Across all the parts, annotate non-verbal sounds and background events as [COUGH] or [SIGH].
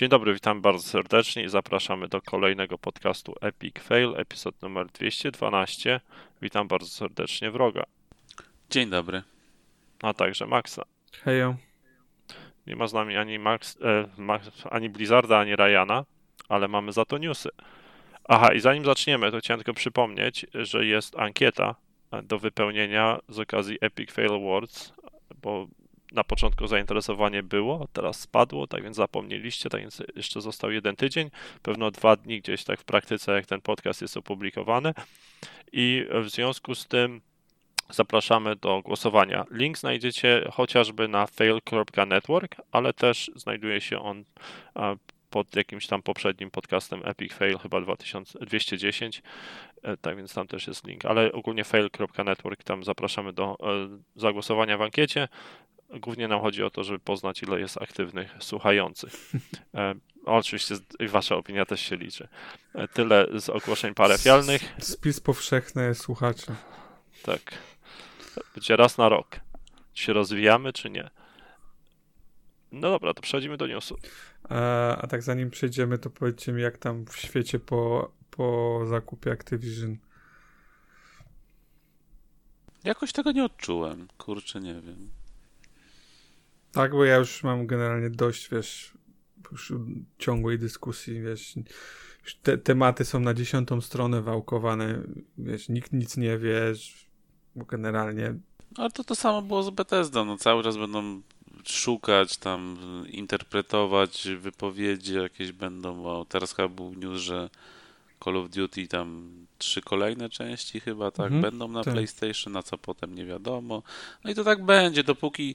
Dzień dobry, witam bardzo serdecznie i zapraszamy do kolejnego podcastu Epic Fail, epizod numer 212. Witam bardzo serdecznie wroga. Dzień dobry. A także Maxa. Hejo. Nie ma z nami ani, Max, e, Max, ani Blizzarda, ani Ryana, ale mamy za to newsy. Aha, i zanim zaczniemy, to chciałem tylko przypomnieć, że jest ankieta do wypełnienia z okazji Epic Fail Awards, bo na początku zainteresowanie było, teraz spadło, tak więc zapomnieliście, tak więc jeszcze został jeden tydzień, pewno dwa dni gdzieś tak w praktyce, jak ten podcast jest opublikowany. I w związku z tym zapraszamy do głosowania. Link znajdziecie chociażby na fail.network, ale też znajduje się on pod jakimś tam poprzednim podcastem Epic Fail, chyba 2210, e, tak więc tam też jest link, ale ogólnie fail.network, tam zapraszamy do e, zagłosowania w ankiecie. Głównie nam chodzi o to, żeby poznać, ile jest aktywnych słuchających. [LAUGHS] E, oczywiście wasza opinia też się liczy. E, tyle z ogłoszeń parafialnych. Spis powszechny słuchaczy. Tak. Będzie raz na rok. Czy się rozwijamy, czy nie? No dobra, to przechodzimy do newsu. A, a tak zanim przejdziemy, to powiedzcie mi, jak tam w świecie po, po zakupie Activision. Jakoś tego nie odczułem. Kurczę, nie wiem. Tak, bo ja już mam generalnie dość, wiesz, już ciągłej dyskusji, wiesz, te tematy są na dziesiątą stronę wałkowane, wiesz, nikt nic nie wie, bo generalnie... Ale to to samo było z Bethesda, no cały czas będą szukać, tam interpretować wypowiedzi jakieś będą, bo teraz chyba był news, że Call of Duty tam trzy kolejne części chyba tak mhm, będą na tak. PlayStation, na co potem nie wiadomo. No i to tak będzie, dopóki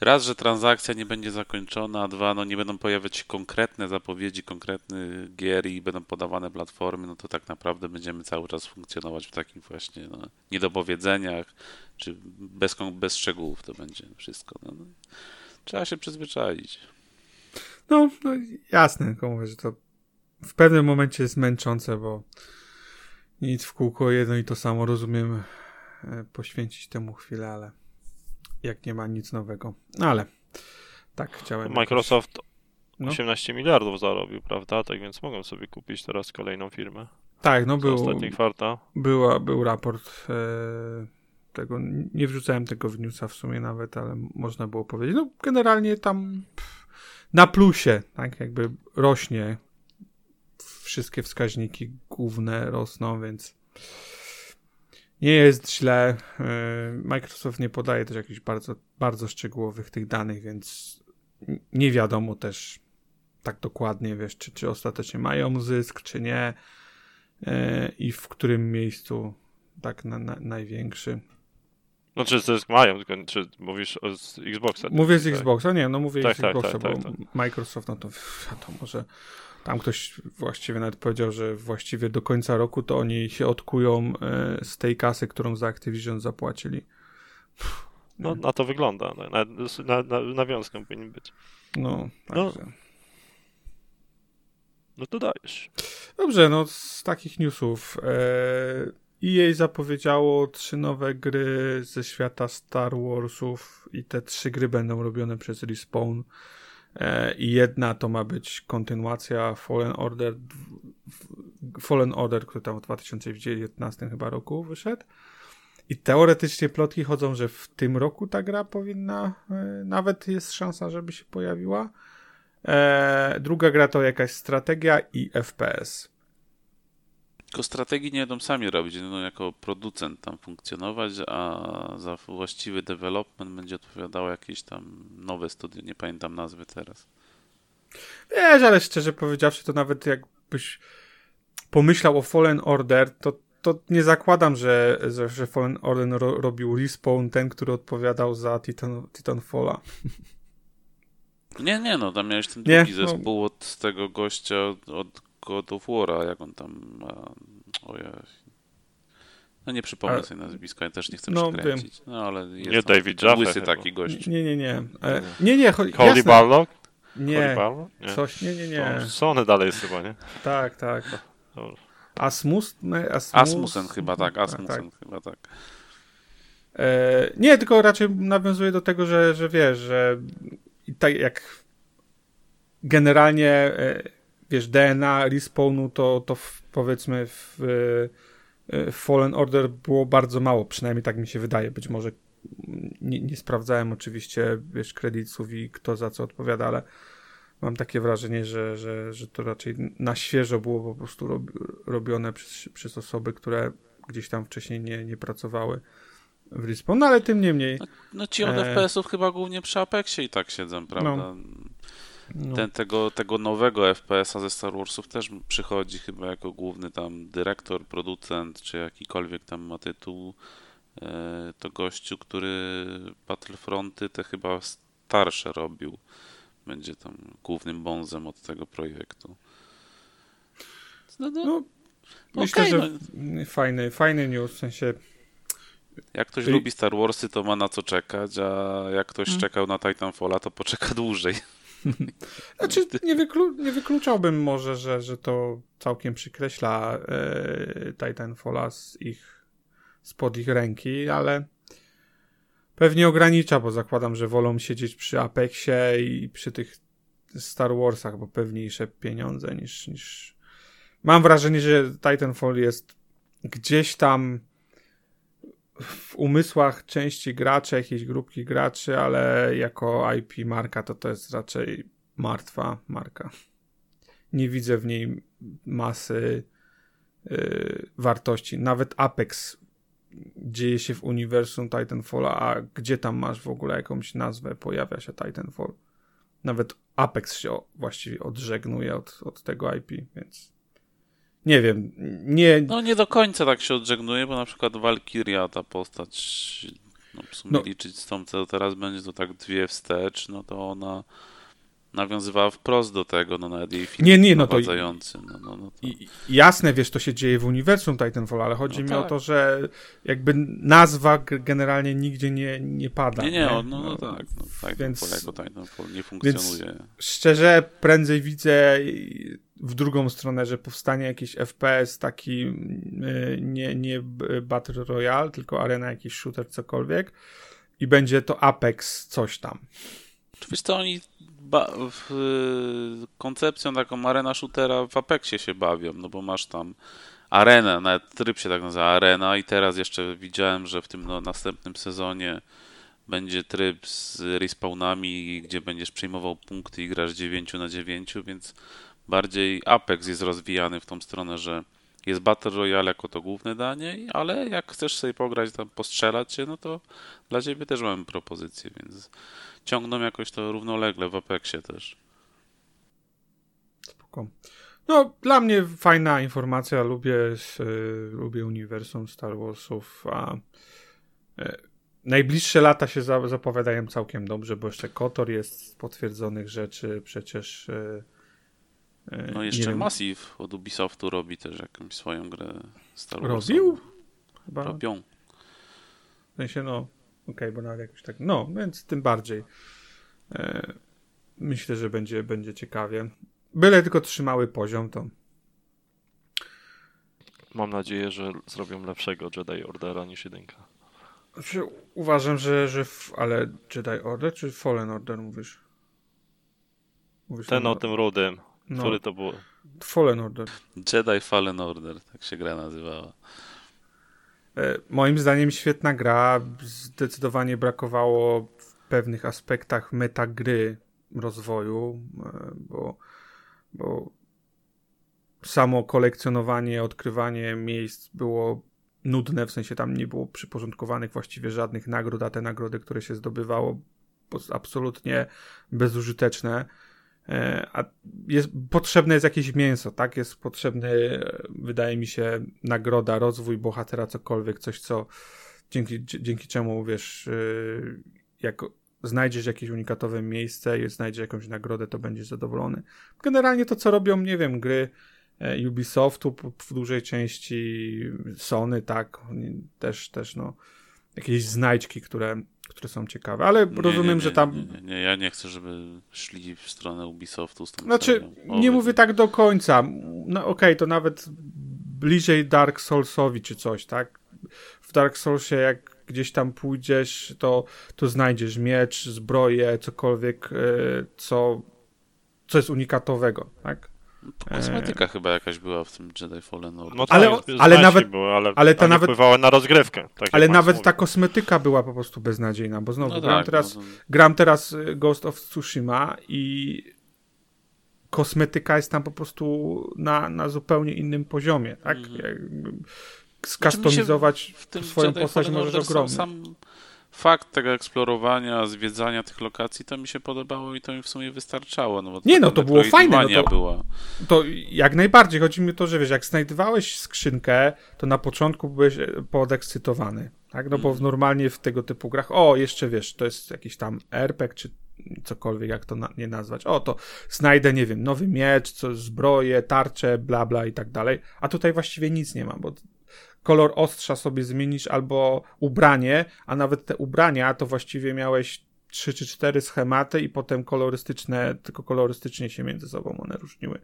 raz, że transakcja nie będzie zakończona, a dwa, no nie będą pojawiać się konkretne zapowiedzi, konkretne gier i będą podawane platformy, no to tak naprawdę będziemy cały czas funkcjonować w takich właśnie no, niedopowiedzeniach, czy bez, bez szczegółów to będzie wszystko. No, no. Trzeba się przyzwyczaić. No, no jasne, tylko mówię, że to w pewnym momencie jest męczące, bo nic w kółko jedno i to samo, rozumiem, e, poświęcić temu chwilę, ale jak nie ma nic nowego. No ale tak chciałem. Microsoft jakoś... 18 no. miliardów zarobił, prawda? Tak więc mogą sobie kupić teraz kolejną firmę. Tak, no był. Ostatni kwartał. Była, był raport. E, tego, nie wrzucałem tego w newsa w sumie nawet, ale można było powiedzieć. No generalnie tam pff, na plusie, tak jakby rośnie. Wszystkie wskaźniki główne rosną, więc nie jest źle. E, Microsoft nie podaje też jakichś bardzo, bardzo szczegółowych tych danych, więc nie wiadomo też tak dokładnie, wiesz, czy, czy ostatecznie mają zysk, czy nie e, i w którym miejscu tak na, na, największy. No czy zysk mają, tylko czy mówisz z Xboxa? Mówię z tak? Xboxa, nie, no mówię tak, z tak, Xboxa, tak, bo tak, tak. Microsoft, no to wiadomo, że tam ktoś właściwie nawet powiedział, że właściwie do końca roku to oni się odkują e, z tej kasy, którą za Activision zapłacili. No, na to wygląda. Na, na, na, nawiązką powinien być. No, no. także. No, no to dajesz. Dobrze, no z takich newsów. E, EA zapowiedziało trzy nowe gry ze świata Star Warsów i te trzy gry będą robione przez Respawn. E, I jedna to ma być kontynuacja Fallen Order, Fallen Order, który tam w 2019 chyba roku wyszedł. I teoretycznie plotki chodzą, że w tym roku ta gra powinna, e, nawet jest szansa, żeby się pojawiła. E, druga gra to jakaś strategia i FPS. Tylko strategii nie będą sami robić, no jako producent tam funkcjonować, a za właściwy development będzie odpowiadało jakieś tam nowe studio, nie pamiętam nazwy teraz. Wiesz, ale szczerze powiedziawszy, to nawet jakbyś pomyślał o Fallen Order, to, to nie zakładam, że, że, że Fallen Order ro, robił Respawn, ten, który odpowiadał za Titan, Titanfalla. Nie, nie, no tam miałeś ten drugi nie, no. zespół no... od tego gościa, od God of War'a, jak on tam ma... Ojej. No nie przypomnę sobie nazwiska, ja też nie chcę no, przekręcić. No ale jest nie David Jaffe łysy taki gość. Nie, nie, nie. E, nie, nie. Holy Barlock? Nie. nie. Coś, nie, nie, nie. Sony dalej jest chyba, nie? Tak, tak. Asmus? Asmus? Asmusen chyba tak, Asmusen tak. chyba tak. E, nie, tylko raczej nawiązuje do tego, że, że wiesz, że tak jak generalnie e, wiesz, DNA respawnu to, to w, powiedzmy w, e, w Fallen Order było bardzo mało, przynajmniej tak mi się wydaje. Być może nie, nie sprawdzałem oczywiście, wiesz, kredytów i kto za co odpowiada, ale mam takie wrażenie, że, że, że to raczej na świeżo było po prostu rob, robione przez, przez osoby, które gdzieś tam wcześniej nie, nie pracowały w Respawn, no ale tym niemniej. No, no ci od e... FPS-ów chyba głównie przy Apexie i tak siedzą, prawda? No. No. Ten, tego, tego nowego FPS-a ze Star Warsów też przychodzi chyba jako główny tam dyrektor, producent, czy jakikolwiek tam ma tytuł. E, to gościu, który Battlefronty te chyba starsze robił. Będzie tam głównym bonzem od tego projektu. No, no, no myślę, okay, że no. fajny, fajny news, w sensie jak ktoś I... lubi Star Warsy, to ma na co czekać, a jak ktoś hmm. czekał na Titanfalla, to poczeka [LAUGHS] dłużej. [LAUGHS] Znaczy, nie, wyklu nie wykluczałbym może, że, że to całkiem przykreśla e, Titanfalla z ich, spod ich ręki, ale pewnie ogranicza, bo zakładam, że wolą siedzieć przy Apexie i przy tych Star Warsach, bo pewniejsze pieniądze niż, niż... Mam wrażenie, że Titanfall jest gdzieś tam w umysłach części graczy, jakiejś grupki graczy, ale jako IP marka to to jest raczej martwa marka. Nie widzę w niej masy yy, wartości. Nawet Apex dzieje się w uniwersum Titanfalla, a gdzie tam masz w ogóle jakąś nazwę, pojawia się Titanfall. Nawet Apex się właściwie odżegnuje od, od tego IP, więc nie wiem, nie... No nie do końca tak się odżegnuje, bo na przykład Valkyria, ta postać, no w sumie no. liczyć z tą, co teraz będzie, to tak dwie wstecz, no to ona nawiązywała wprost do tego, no nawet jej film nie, nie, no to, no, no, no to... Jasne, wiesz, to się dzieje w uniwersum Titanfall, ale chodzi no mi tak. o to, że jakby nazwa generalnie nigdzie nie, nie pada. Nie, nie, nie? No, no, tak, no, Titanfall więc, jako Titanfall nie funkcjonuje. Więc szczerze, prędzej widzę w drugą stronę, że powstanie jakiś FPS taki y, nie, nie Battle Royale, tylko arena, jakiś shooter, cokolwiek i będzie to Apex coś tam. Wiesz to oni w, koncepcją taką arena shootera w Apexie się bawią, no bo masz tam arenę, nawet tryb się tak nazywa arena i teraz jeszcze widziałem, że w tym no, następnym sezonie będzie tryb z respawnami, gdzie będziesz przejmował punkty i grasz 9 na 9, więc bardziej Apex jest rozwijany w tą stronę, że jest Battle Royale jako to główne danie, ale jak chcesz sobie pograć tam, postrzelać się, no to dla ciebie też mamy propozycję, więc ciągną jakoś to równolegle w Apexie też. Spoko. No, dla mnie fajna informacja, lubię, y, lubię uniwersum Star Warsów, a y, najbliższe lata się za, zapowiadają całkiem dobrze, bo jeszcze Kotor jest z potwierdzonych rzeczy, przecież y, no jeszcze Massive od Ubisoftu robi też jakąś swoją grę Star Wars. Robił? Chyba... Robią. W sensie, no, okej, okay, bo nawet jakoś tak, no, więc tym bardziej e, myślę, że będzie, będzie ciekawie. Byle tylko trzymały poziom, to Mam nadzieję, że zrobią lepszego Jedi Ordera niż jedynka. Znaczy, uważam, że, że w, ale Jedi Order czy Fallen Order mówisz? mówisz Ten o tym rudym. No. Który to było? Fallen Order. Jedi Fallen Order, tak się gra nazywała. E, moim zdaniem świetna gra. Zdecydowanie brakowało w pewnych aspektach metagry rozwoju, e, bo, bo samo kolekcjonowanie, odkrywanie miejsc było nudne, w sensie tam nie było przyporządkowanych właściwie żadnych nagród, a te nagrody, które się zdobywało, absolutnie bezużyteczne. E, a jest, potrzebne jest jakieś mięso, tak? Jest potrzebny, wydaje mi się, nagroda, rozwój bohatera, cokolwiek, coś, co dzięki, dzięki czemu, wiesz, e, jak znajdziesz jakieś unikatowe miejsce i znajdziesz jakąś nagrodę, to będziesz zadowolony. Generalnie to, co robią, nie wiem, gry e, Ubisoftu w dużej części, Sony, tak, też, też, no, jakieś znajdźki, które które są ciekawe, ale nie, rozumiem, nie, że tam... Nie, nie, ja nie chcę, żeby szli w stronę Ubisoftu. Z tą znaczy, nie mówię tak do końca. No okej, okay, to nawet bliżej Dark Soulsowi czy coś, tak? W Dark Soulsie jak gdzieś tam pójdziesz, to, to znajdziesz miecz, zbroję, cokolwiek, e, co co jest unikatowego, tak? Kosmetyka e... chyba jakaś była w tym Jedi Fallen Order. No tak, ale, ale nawet były, ale, ale ta nawet na rozgrywkę. Tak ale nawet ta kosmetyka była po prostu beznadziejna, bo znowu no gram, tak, teraz, no, no. gram teraz y, Ghost of Tsushima i kosmetyka jest tam po prostu na, na zupełnie innym poziomie, tak? Mm. Skustomizować znaczy w tym swoją Jedi postać możesz ogromnie. Sam, fakt tego eksplorowania, zwiedzania tych lokacji, to mi się podobało i to mi w sumie wystarczało. No, nie, no to było fajne. No to, była. to jak najbardziej. Chodzi mi o to, że wiesz, jak znajdowałeś skrzynkę, to na początku byłeś e, podekscytowany. Tak? No bo mm. normalnie w tego typu grach, o, jeszcze wiesz, to jest jakiś tam RPG, czy cokolwiek, jak to na, nie nazwać. O, to znajdę, nie wiem, nowy miecz, co, zbroję, tarczę, bla, bla i tak dalej. A tutaj właściwie nic nie ma, bo kolor ostrza sobie zmienić albo ubranie, a nawet te ubrania to właściwie miałeś trzy czy cztery schematy i potem kolorystyczne, tylko kolorystycznie się między sobą one różniły.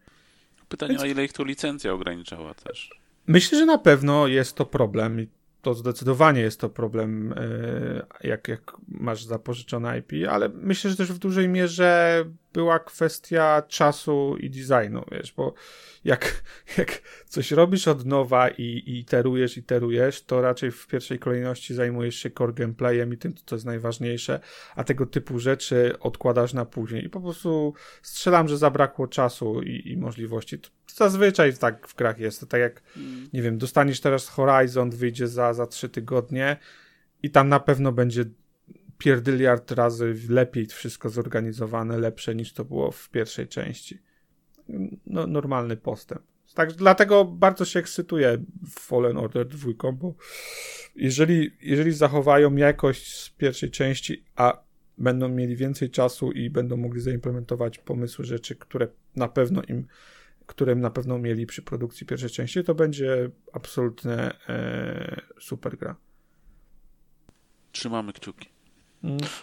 Pytanie, Więc... o ile ich tu licencja ograniczała też? Myślę, że na pewno jest to problem to zdecydowanie jest to problem, e, jak, jak masz zapożyczone IP, ale myślę, że też w dużej mierze była kwestia czasu i designu, wiesz, bo jak, [LAUGHS] jak coś robisz od nowa i, i iterujesz, iterujesz, to raczej w pierwszej kolejności zajmujesz się core gameplayem i tym, co jest najważniejsze, a tego typu rzeczy odkładasz na później. I po prostu strzelam, że zabrakło czasu i, i możliwości. Zazwyczaj tak w grach jest. To tak jak, mm. nie wiem, dostaniesz teraz Horizon, wyjdzie za, za trzy tygodnie i tam na pewno będzie pierdyliard razy lepiej wszystko zorganizowane, lepsze niż to było w pierwszej części. No, normalny postęp. Tak, dlatego bardzo się ekscytuję Fallen Order 2, bo jeżeli, jeżeli zachowają jakość z pierwszej części, a będą mieli więcej czasu i będą mogli zaimplementować pomysły, rzeczy, które na pewno im które na pewno mieli przy produkcji pierwszej części, to będzie absolutnie e, super gra. Trzymamy kciuki.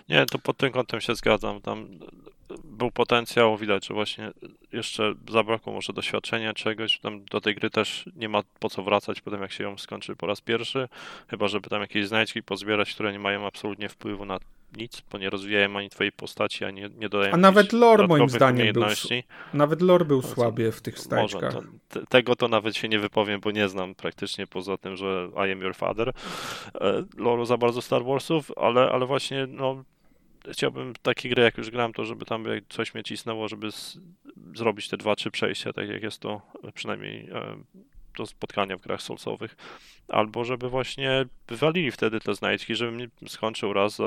Nie, to pod tym kątem się zgadzam. Tam był potencjał, widać, że właśnie jeszcze zabrakło może doświadczenia czegoś. Tam do tej gry też nie ma po co wracać potem, jak się ją skończy po raz pierwszy. Chyba, żeby tam jakieś znajdźki pozbierać, które nie mają absolutnie wpływu na nic, bo nie rozwijają ani twojej postaci, ani nie dodają A nawet lore moim zdaniem był, nawet lore był no, słabie w tych stajczkach. To, tego to nawet się nie wypowiem, bo nie znam praktycznie poza tym, że I am your father. E, lore'u za bardzo Star Warsów, ale, ale właśnie no chciałbym takie gry, jak już gram, to żeby tam coś mnie cisnęło, żeby z, zrobić te dwa, trzy przejścia, tak jak jest to przynajmniej e, do spotkania w grach solsowych, albo żeby właśnie wywalili wtedy te znajdźki, żebym skończył raz,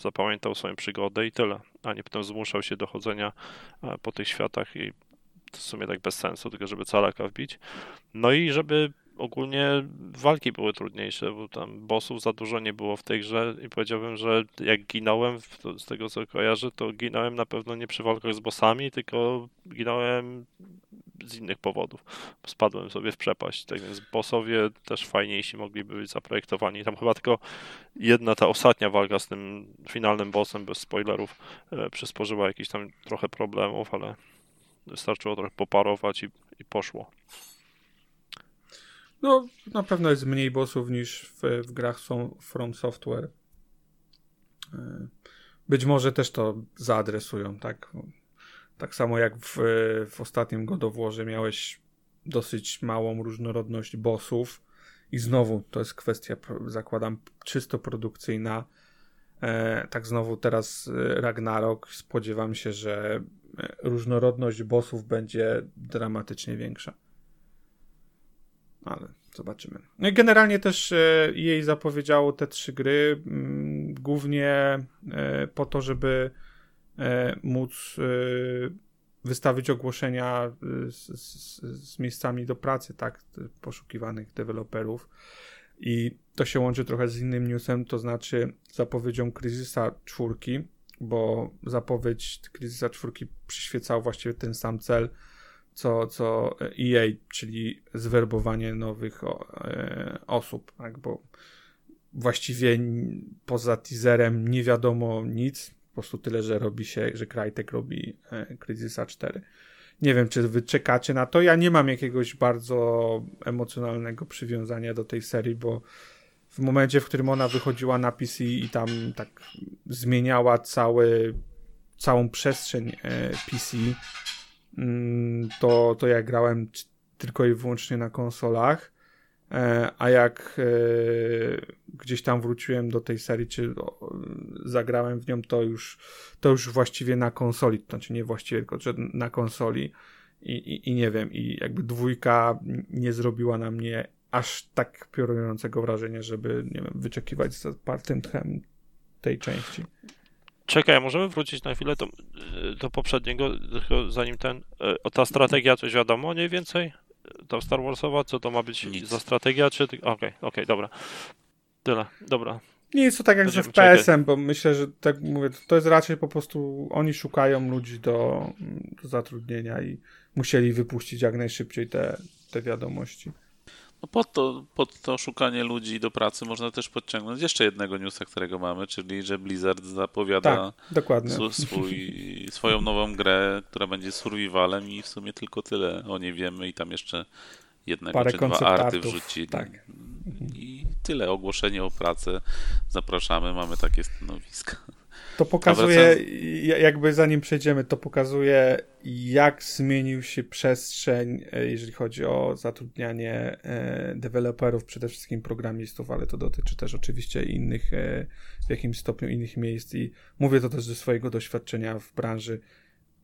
zapamiętał swoją przygodę i tyle, a nie potem zmuszał się do chodzenia e, po tych światach i w sumie tak bez sensu, tylko żeby calaka wbić. No i żeby ogólnie walki były trudniejsze, bo tam bossów za dużo nie było w tej grze i powiedziałbym, że jak ginąłem, z tego co kojarzę, to ginąłem na pewno nie przy walkach z bossami, tylko ginąłem z innych powodów. Spadłem sobie w przepaść, tak więc bossowie też fajniejsi mogliby być zaprojektowani. Tam chyba tylko jedna ta ostatnia walka z tym finalnym bossem, bez spoilerów, e, przysporzyła jakiś tam trochę problemów, ale wystarczyło trochę poparować i, i poszło. No, na pewno jest mniej bossów niż w, w grach są From Software. E, być może też to zaadresują, tak? Tak samo jak w, w ostatnim God of Warze miałeś dosyć małą różnorodność bossów i znowu to jest kwestia, zakładam, czysto produkcyjna. E, tak znowu teraz e, Ragnarok. Spodziewam się, że różnorodność bossów będzie dramatycznie większa. Ale zobaczymy. No generalnie też e, jej zapowiedziało te trzy gry mm, głównie e, po to, żeby E, móc wystawić ogłoszenia z, z, z, miejscami do pracy, tak, poszukiwanych deweloperów. I to się łączy trochę z innym newsem, to znaczy zapowiedzią Kryzysa czwórki, bo zapowiedź Kryzysa czwórki przyświecał właściwie ten sam cel, co, co EA, czyli zwerbowanie nowych osób, tak, bo właściwie poza teaserem nie wiadomo nic, po prostu tyle, że robi się, że Crytek robi e, Crysis 4. Nie wiem, czy wy czekacie na to. Ja nie mam jakiegoś bardzo emocjonalnego przywiązania do tej serii, bo w momencie, w którym ona wychodziła na PC i tam tak zmieniała cały, całą przestrzeń e, PC, to, to ja grałem tylko i wyłącznie na konsolach. E, a jak e, gdzieś tam wróciłem do tej serii, czy zagrałem w nią, to już, to już właściwie na konsoli, to znaczy nie właściwie, tylko na konsoli i, i, i nie wiem, i jakby dwójka nie zrobiła na mnie aż tak piorunującego wrażenia, żeby, nie wiem, wyczekiwać za partym tchem tej części. Czekaj, możemy wrócić na chwilę do, do poprzedniego, zanim ten, o ta strategia, coś wiadomo mniej więcej? Ta Star Warsowa, co to ma być Nic. za strategia, czy... Okej, okej, okay, dobra. Tyle, dobra. Nie jest to tak jak z FPS-em, bo myślę, że tak mówię, to jest raczej po prostu oni szukają ludzi do, do zatrudnienia i musieli wypuścić jak najszybciej te, te wiadomości. No pod, to, pod to szukanie ludzi do pracy można też podciągnąć jeszcze jednego newsa, którego mamy, czyli że Blizzard zapowiada tak. Swój, swoją nową grę, która będzie survivalem i w sumie tylko tyle o niej wiemy i tam jeszcze jednego Parę czy dwa arty wrzucili. Tak. I tyle, ogłoszenie o pracę. Zapraszamy, mamy takie stanowiska. To pokazuje, jakby zanim przejdziemy, to pokazuje, jak zmienił się przestrzeń, e, jeżeli chodzi o zatrudnianie e, deweloperów, przede wszystkim programistów, ale to dotyczy też oczywiście innych, e, w jakimś stopniu innych miejsc i mówię to też ze swojego doświadczenia w branży.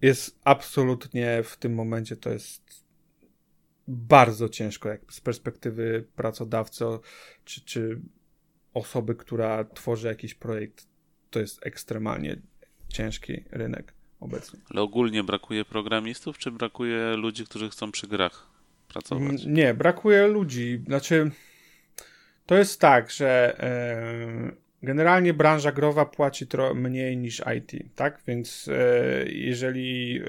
Jest absolutnie w tym momencie to jest bardzo ciężko, jak z perspektywy pracodawcy, czy, czy osoby, która tworzy jakiś projekt to jest ekstremalnie ciężki rynek obecnie. Ale ogólnie brakuje programistów, czy brakuje ludzi, którzy chcą przy grach pracować? Nie, brakuje ludzi. Znaczy, to jest tak, że e, generalnie branża growa płaci mniej niż IT, tak? Więc e, jeżeli e,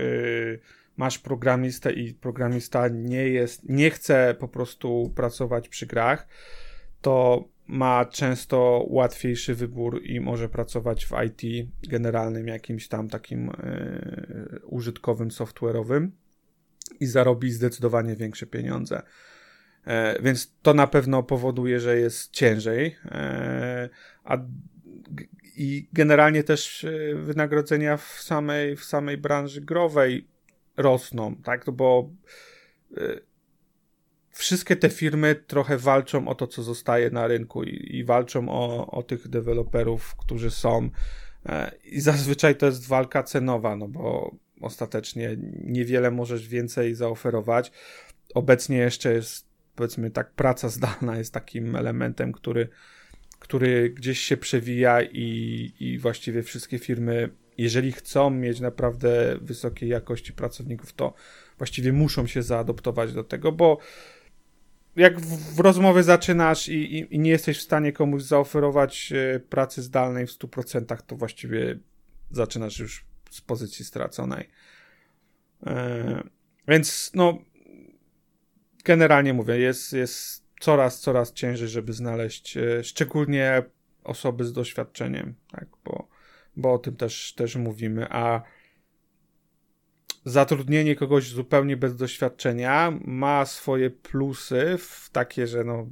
masz programistę i programista nie jest, nie chce po prostu pracować przy grach, to ma często łatwiejszy wybór i może pracować w IT generalnym, jakimś tam takim yy, użytkowym, software'owym i zarobi zdecydowanie większe pieniądze. E, więc to na pewno powoduje, że jest ciężej. E, a i generalnie też wynagrodzenia w samej, w samej branży growej rosną, tak? Bo wszystkie te firmy trochę walczą o to, co zostaje na rynku i, i walczą o, o tych deweloperów, którzy są. E, I zazwyczaj to jest walka cenowa, no bo ostatecznie niewiele możesz więcej zaoferować. Obecnie jeszcze jest, powiedzmy tak, praca zdalna jest takim elementem, który, który gdzieś się przewija i, i właściwie wszystkie firmy, jeżeli chcą mieć naprawdę wysokiej jakości pracowników, to właściwie muszą się zaadoptować do tego, bo jak w, rozmowie zaczynasz i, i, i, nie jesteś w stanie komuś zaoferować e, pracy zdalnej w 100%, to właściwie zaczynasz już z pozycji straconej. E, więc no, generalnie mówię, jest, jest coraz, coraz ciężej, żeby znaleźć e, szczególnie osoby z doświadczeniem, tak, bo, bo o tym też, też mówimy, a zatrudnienie kogoś zupełnie bez doświadczenia ma swoje plusy, w takie, że no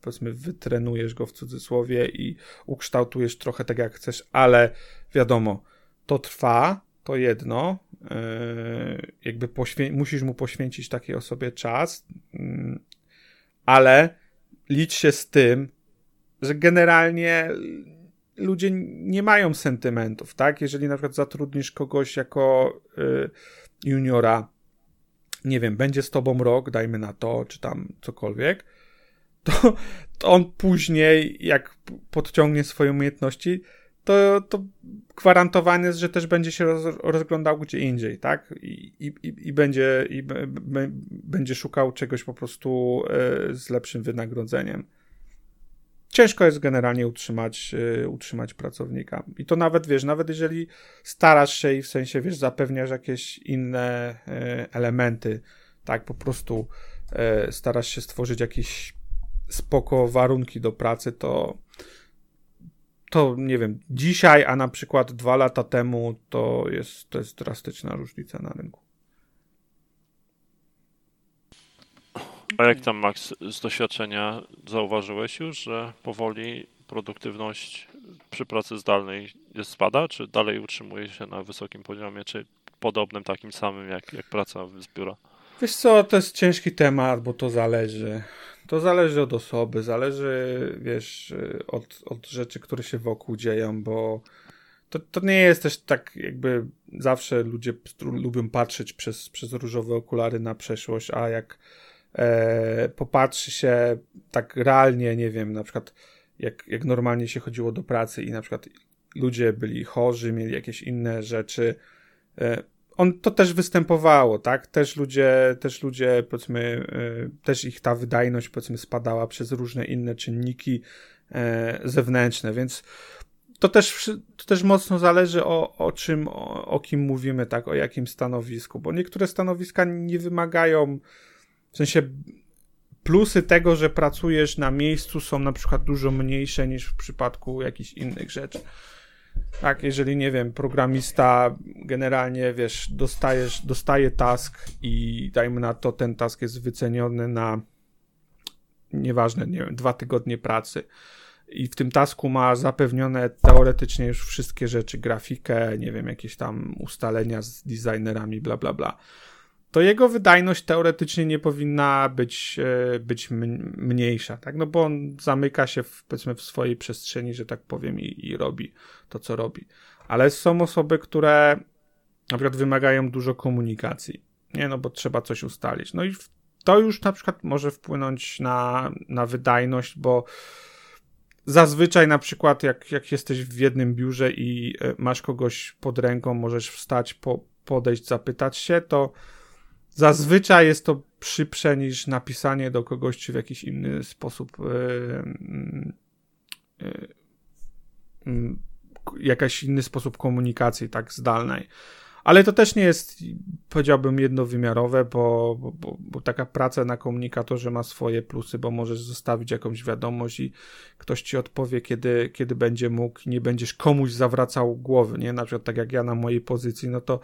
powiedzmy wytrenujesz go w cudzysłowie i ukształtujesz trochę tak jak chcesz, ale wiadomo, to trwa, to jedno, yy, jakby musisz mu poświęcić takiej osobie czas, yy, ale licz się z tym, że generalnie ludzie nie mają sentymentów, tak? Jeżeli na przykład zatrudnisz kogoś jako y, juniora, nie wiem, będzie z tobą rok, dajmy na to, czy tam cokolwiek, to, to on później, jak podciągnie swoje umiejętności, to, to gwarantowane jest, że też będzie się roz, rozglądał gdzie indziej, tak? I, i, i będzie, i b, b, będzie szukał czegoś po prostu y, z lepszym wynagrodzeniem ciężko jest generalnie utrzymać, yy, utrzymać pracownika. I to nawet, wiesz, nawet jeżeli starasz się i w sensie, wiesz, zapewniasz jakieś inne yy, elementy, tak, po prostu yy, starasz się stworzyć jakieś spoko warunki do pracy, to to nie wiem, dzisiaj, a na przykład dwa lata temu, to jest, to jest drastyczna różnica na rynku. A jak tam, Max, z doświadczenia zauważyłeś już, że powoli produktywność przy pracy zdalnej jest spada, czy dalej utrzymuje się na wysokim poziomie, czy podobnym, takim samym jak, jak praca z biura? Wiesz co, to jest ciężki temat, bo to zależy. To zależy od osoby, zależy, wiesz, od, od rzeczy, które się wokół dzieją, bo to, to nie jest też tak, jakby zawsze ludzie lubią patrzeć przez, przez różowe okulary na przeszłość, a jak e, popatrzy się tak realnie, nie wiem, na przykład jak, jak normalnie się chodziło do pracy i na przykład ludzie byli chorzy, mieli jakieś inne rzeczy, e, on to też występowało, tak? Też ludzie, też ludzie, powiedzmy, e, też ich ta wydajność, powiedzmy, spadała przez różne inne czynniki e, zewnętrzne, więc to też, to też mocno zależy o, o czym, o, o kim mówimy, tak? O jakim stanowisku, bo niektóre stanowiska nie wymagają, w sensie plusy tego, że pracujesz na miejscu są na przykład dużo mniejsze niż w przypadku jakichś innych rzeczy. Tak, jeżeli nie wiem, programista generalnie wiesz, dostajesz, dostaje task i dajmy na to, ten task jest wyceniony na nieważne, nie wiem, dwa tygodnie pracy i w tym tasku ma zapewnione teoretycznie już wszystkie rzeczy, grafikę, nie wiem, jakieś tam ustalenia z designerami, bla, bla, bla to jego wydajność teoretycznie nie powinna być, e, być mniejsza, tak? No bo on zamyka się w, powiedzmy w swojej przestrzeni, że tak powiem, i, i robi to, co robi. Ale są osoby, które na przykład wymagają dużo komunikacji, nie? No bo trzeba coś ustalić. No i to już na przykład może wpłynąć na, na wydajność, bo zazwyczaj na przykład jak, jak jesteś w jednym biurze i e, masz kogoś pod ręką, możesz wstać, po, podejść, zapytać się, to Zazwyczaj jest to szybsze niż napisanie do kogoś, czy w jakiś inny sposób yy, yy, yy, jakaś inny sposób komunikacji, tak, zdalnej. Ale to też nie jest, powiedziałbym, jednowymiarowe, bo, bo, bo, taka praca na komunikatorze ma swoje plusy, bo możesz zostawić jakąś wiadomość i ktoś ci odpowie, kiedy, kiedy będzie mógł, nie będziesz komuś zawracał głowy, nie? Na przykład tak jak ja na mojej pozycji, no to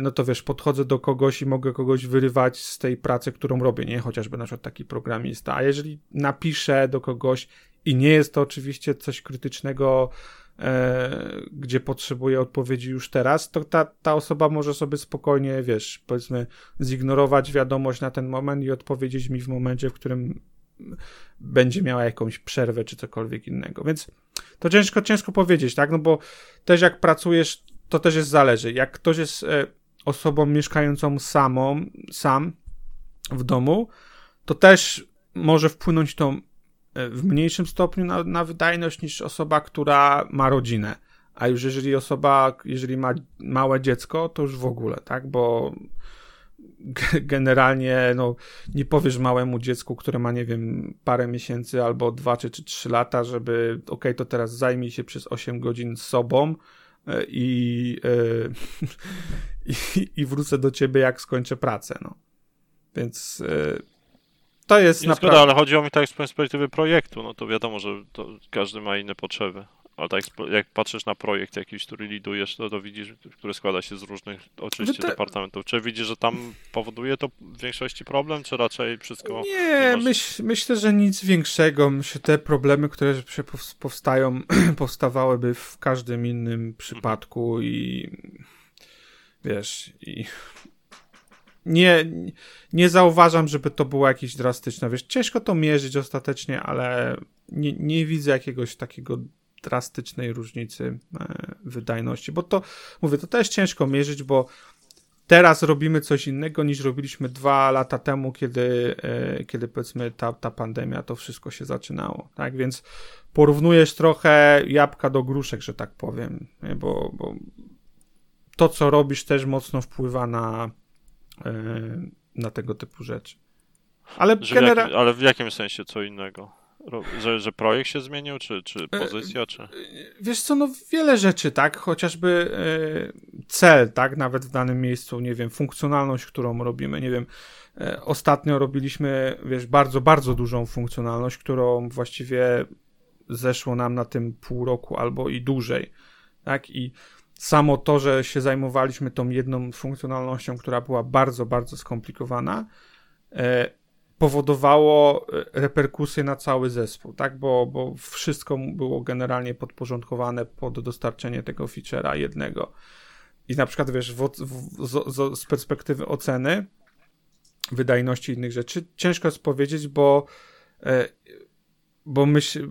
no to wiesz, podchodzę do kogoś i mogę kogoś wyrywać z tej pracy, którą robię, nie? Chociażby na przykład taki programista. A jeżeli napiszę do kogoś i nie jest to oczywiście coś krytycznego, e, gdzie potrzebuję odpowiedzi już teraz, to ta, ta osoba może sobie spokojnie, wiesz, powiedzmy, zignorować wiadomość na ten moment i odpowiedzieć mi w momencie, w którym będzie miała jakąś przerwę czy cokolwiek innego. Więc to ciężko, ciężko powiedzieć, tak? No bo też jak pracujesz to też jest zależy. Jak ktoś jest e, osobą mieszkającą samą, sam w domu, to też może wpłynąć to e, w mniejszym stopniu na, na wydajność niż osoba, która ma rodzinę. A już jeżeli osoba, jeżeli ma małe dziecko, to już w ogóle, tak? Bo generalnie no, nie powiesz małemu dziecku, które ma, nie wiem, parę miesięcy albo dwa czy, czy trzy lata, żeby ok, to teraz zajmij się przez 8 godzin sobą, i, e, [LAUGHS] i, i wrócę do ciebie, jak skończę pracę. No. Więc e, to jest naprawdę... ale chodziło mi tak z perspektywy projektu, no to wiadomo, że każdy ma inne potrzeby. Ale tak jak patrzysz na projekt jakiś, który lidujesz, to, to widzisz, który składa się z różnych oczywiście te... departamentów. Czy widzisz, że tam powoduje to w większości problem, czy raczej wszystko... Nie, myśl, myślę, że nic większego. Myślę, te problemy, które powstają, [CLEARS THROAT] powstawałyby w każdym innym przypadku mhm. i wiesz, i nie, nie zauważam, żeby to było jakieś drastyczne. Wiesz, ciężko to mierzyć ostatecznie, ale nie, nie widzę jakiegoś takiego drastycznej różnicy e, wydajności, bo to, mówię, to też ciężko mierzyć, bo teraz robimy coś innego niż robiliśmy dwa lata temu, kiedy, e, kiedy powiedzmy ta, ta pandemia, to wszystko się zaczynało, tak, więc porównujesz trochę jabłka do gruszek, że tak powiem, bo, bo to, co robisz też mocno wpływa na, e, na tego typu rzeczy. Ale, genera- ale w jakim sensie co innego? Że, że projekt się zmienił, czy, czy e, pozycja, czy... Wiesz co, no wiele rzeczy, tak? Chociażby e, cel, tak? Nawet w danym miejscu, nie wiem, funkcjonalność, którą robimy, nie wiem. E, ostatnio robiliśmy, wiesz, bardzo, bardzo dużą funkcjonalność, którą właściwie zeszło nam na tym pół roku albo i dłużej, tak? I samo to, że się zajmowaliśmy tą jedną funkcjonalnością, która była bardzo, bardzo skomplikowana, powodowało e, reperkusje na cały zespół, tak? Bo, bo wszystko było generalnie podporządkowane pod dostarczenie tego feature'a jednego. i na przykład wiesz, w, w, z, z perspektywy oceny wydajności innych rzeczy, ciężko jest powiedzieć, bo e, bo myśl,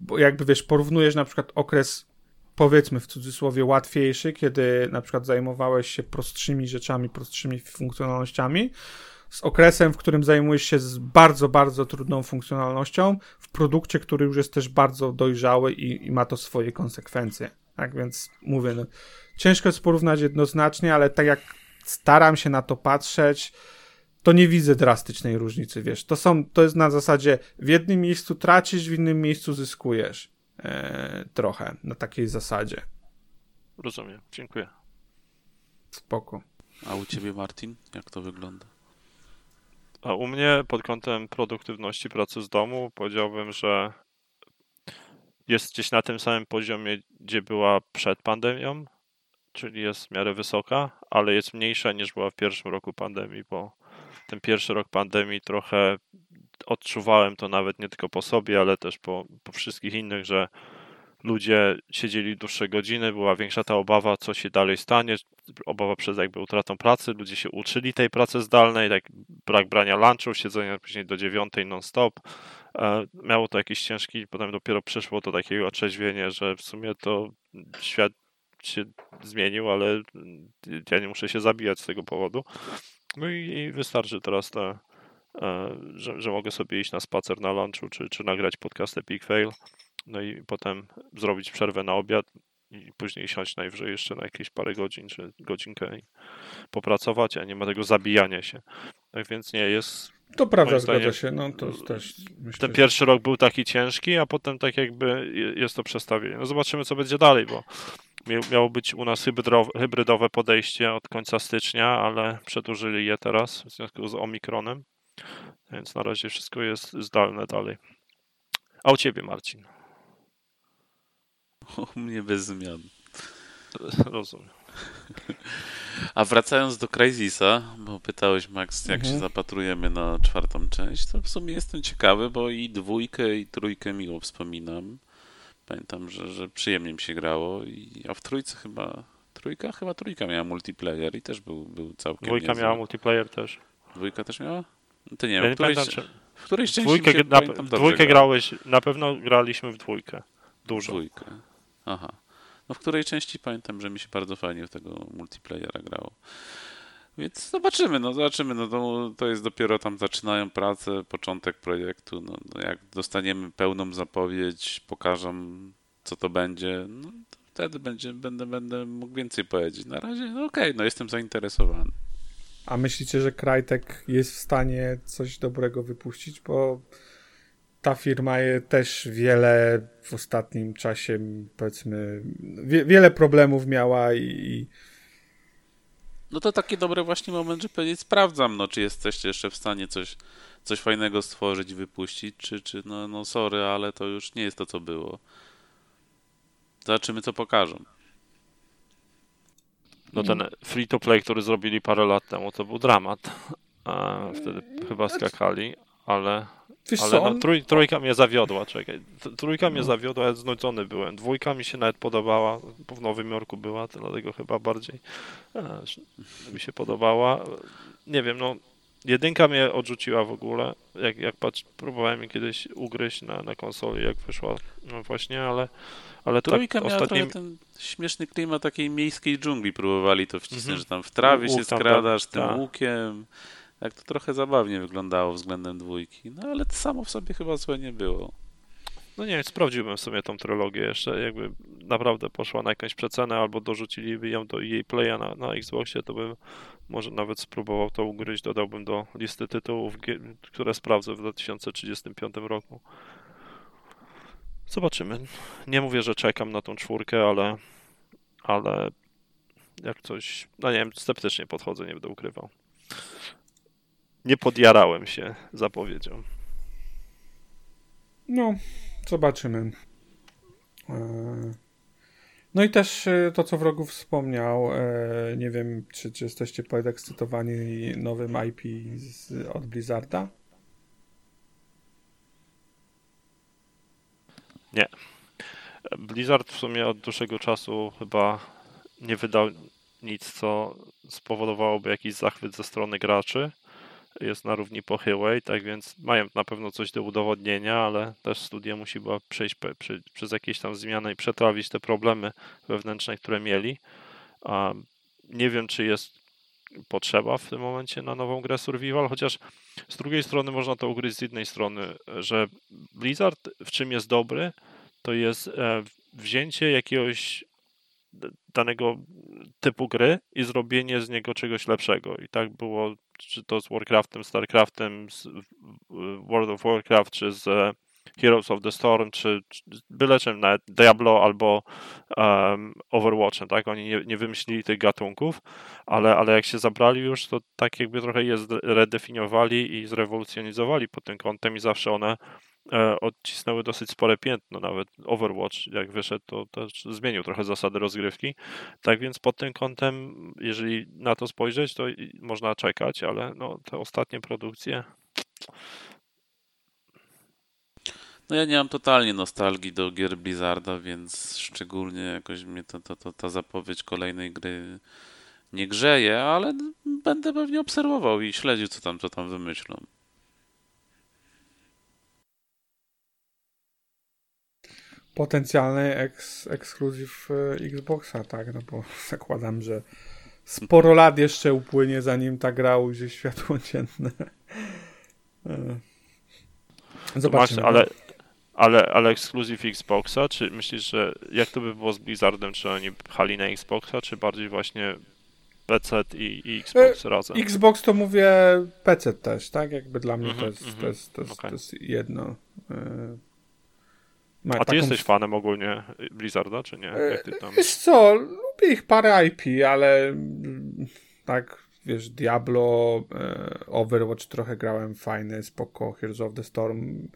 bo jakby wiesz, porównujesz na przykład okres powiedzmy w cudzysłowie łatwiejszy, kiedy na przykład zajmowałeś się prostszymi rzeczami, prostszymi funkcjonalnościami, z okresem, w którym zajmujesz się z bardzo, bardzo trudną funkcjonalnością w produkcie, który już jest też bardzo dojrzały i, i ma to swoje konsekwencje. Tak więc mówię, no, ciężko jest porównać jednoznacznie, ale tak jak staram się na to patrzeć, to nie widzę drastycznej różnicy, wiesz. To są, to jest na zasadzie w jednym miejscu tracisz, w innym miejscu zyskujesz. E, trochę na takiej zasadzie. Rozumiem, dziękuję. Spoko. A u ciebie, Martin, jak to wygląda? A u mnie pod kątem produktywności pracy z domu powiedziałbym, że jest gdzieś na tym samym poziomie, gdzie była przed pandemią, czyli jest w miarę wysoka, ale jest mniejsza niż była w pierwszym roku pandemii, bo ten pierwszy rok pandemii trochę odczuwałem to nawet nie tylko po sobie, ale też po, po wszystkich innych, że ludzie siedzieli dłuższe godziny, była większa ta obawa, co się dalej stanie, obawa przed jakby utratą pracy, ludzie się uczyli tej pracy zdalnej, tak brak brania lunchu, siedzenia później do dziewiątej non-stop. E, miało to jakiś ciężki, potem dopiero przyszło to takiego otrzeźwienie, że w sumie to świat się zmienił, ale ja nie muszę się zabijać z tego powodu. No i, i wystarczy teraz te E, że, że mogę sobie iść na spacer na lunchu, czy, czy nagrać podcast Epic Fail, no i potem zrobić przerwę na obiad i później siąść najwyżej jeszcze na jakieś parę godzin, czy godzinkę i popracować, a nie ma tego zabijania się. Tak więc nie jest... To prawda, zgadza się, no to też myślę, Ten pierwszy rok był taki ciężki, a potem tak jakby jest to przestawienie. No zobaczymy, co będzie dalej, bo miało być u nas hybrydowe podejście od końca stycznia, ale przedłużyli je teraz w związku z Omikronem. Więc na razie wszystko jest zdalne dalej. A u ciebie, Marcin? U mnie bez zmian. Rozumiem. A wracając do Crysisa, bo pytałeś Max, jak mhm. się zapatrujemy na czwartą część, to w sumie jestem ciekawy, bo i dwójkę, i trójkę miło wspominam. Pamiętam, że, że przyjemnie mi się grało, i, a w trójce chyba, trójka? Chyba trójka miała multiplayer i też był, był całkiem Dwójka niezły. miała multiplayer też. Dwójka też miała? To nie wiem, ja którejś, pamiętam, czy... w którejś części dwójkę, się, na, dwójkę grałeś, na pewno graliśmy w dwójkę. Dużo. Dwójkę. Aha. No w której części pamiętam, że mi się bardzo fajnie w tego multiplayera grało. Więc zobaczymy, no zobaczymy. No to, to jest dopiero tam zaczynają pracę, początek projektu. No, no jak dostaniemy pełną zapowiedź, pokażą co to będzie, no to wtedy będzie, będę, będę mógł więcej powiedzieć. Na razie, no okej, okay, no jestem zainteresowany. A myślicie, że Krajtek jest w stanie coś dobrego wypuścić? Bo ta firma je też wiele w ostatnim czasie, powiedzmy, wie, wiele problemów miała i. No to taki dobry właśnie moment, że powiedzieć, sprawdzam, no, czy jesteście jeszcze w stanie coś, coś fajnego stworzyć i wypuścić, czy, czy no, no sorry, ale to już nie jest to, co było. Zobaczymy, co pokażą. No ten free to play, który zrobili parę lat temu, to był dramat. A wtedy chyba skakali, ale, Wiesz ale no, trój, trójka mnie zawiodła, czekaj. Trójka mnie zawiodła, ja znudzony byłem. Dwójka mi się nawet podobała, bo w Nowym Jorku była, dlatego chyba bardziej e, mi się podobała. Nie wiem, no jedynka mnie odrzuciła w ogóle, jak, jak patrz, próbowałem je kiedyś ugryźć na, na konsoli, jak wyszła, no właśnie, ale ale tak Trójka tak miała ostatnim... ten śmieszny klimat takiej miejskiej dżungli, próbowali to wcisnąć, mm -hmm. że tam w trawie się skradasz tym ta. łukiem. Tak to trochę zabawnie wyglądało względem dwójki, no ale to samo w sobie chyba złe nie było. No nie, sprawdziłbym sobie tą trylogię jeszcze, jakby naprawdę poszła na jakąś przecenę albo dorzucili ją do jej playa na, na Xboxie, to bym może nawet spróbował to ugryźć, dodałbym do listy tytułów, które sprawdzę w 2035 roku. Zobaczymy. Nie mówię, że czekam na tą czwórkę, ale, ale jak coś, no nie wiem, sceptycznie podchodzę, nie będę ukrywał. Nie podjarałem się zapowiedzią. No, zobaczymy. E, no i też e, to, co wrogów wspomniał, e, nie wiem, czy, czy jesteście podekscytowani nowym IP z, od Blizzarda? Nie. Blizzard w sumie od dłuższego czasu chyba nie wydał nic, co spowodowałoby jakiś zachwyt ze strony graczy. Jest na równi pochyłej, tak więc mają na pewno coś do udowodnienia, ale też studia musi była przejść przez jakieś tam zmiany i przetrawić te problemy wewnętrzne, które mieli. A nie wiem, czy jest potrzeba w tym momencie na nową grę Survival, chociaż z drugiej strony można to ugryźć z jednej strony, że Blizzard w czym jest dobry, to jest e, wzięcie jakiegoś danego typu gry i zrobienie z niego czegoś lepszego. I tak było, czy to z Warcraftem, Starcraftem, z World of Warcraft, czy z e, Heroes of the Storm, czy, czy byle czym, nawet Diablo albo um, Overwatchem, tak? Oni nie, nie wymyślili tych gatunków, ale, ale jak się zabrali już, to tak jakby trochę je redefiniowali i zrewolucjonizowali pod tym kątem i zawsze one odcisnęły dosyć spore piętno. Nawet Overwatch, jak wyszedł, to też zmienił trochę zasady rozgrywki. Tak więc pod tym kątem, jeżeli na to spojrzeć, to można czekać, ale no, te ostatnie produkcje. No ja nie mam totalnie nostalgii do gier Blizzarda, więc szczególnie jakoś mnie to, to, to, ta zapowiedź kolejnej gry nie grzeje, ale będę pewnie obserwował i śledził, co tam, co tam wymyślą. Potencjalny eks, ekskluzyw e, Xboxa, tak? No bo [LAUGHS] zakładam, że sporo lat jeszcze upłynie, zanim ta gra ujrzy światło [LAUGHS] dzienne. E, Zobaczymy. Masz, ale, ale, ale ekskluzyw Xboxa, czy myślisz, że jak to by było z Blizzardem, czy oni pchali na Xboxa, czy bardziej właśnie PC i, i Xbox razem? Xbox to mówię PC też, tak? Jakby dla mnie to, Mhm, jest, to, mhm. jest, to, jest, Okej. to jest jedno. E, ma A ty taką- jesteś fanem ogólnie Blizzarda, czy nie? Jak ty tam... Wiesz co, lubię ich parę IP, ale mm, tak, wiesz, Diablo, e, Overwatch trochę grałem, fajny, spoko, Heroes of the Storm,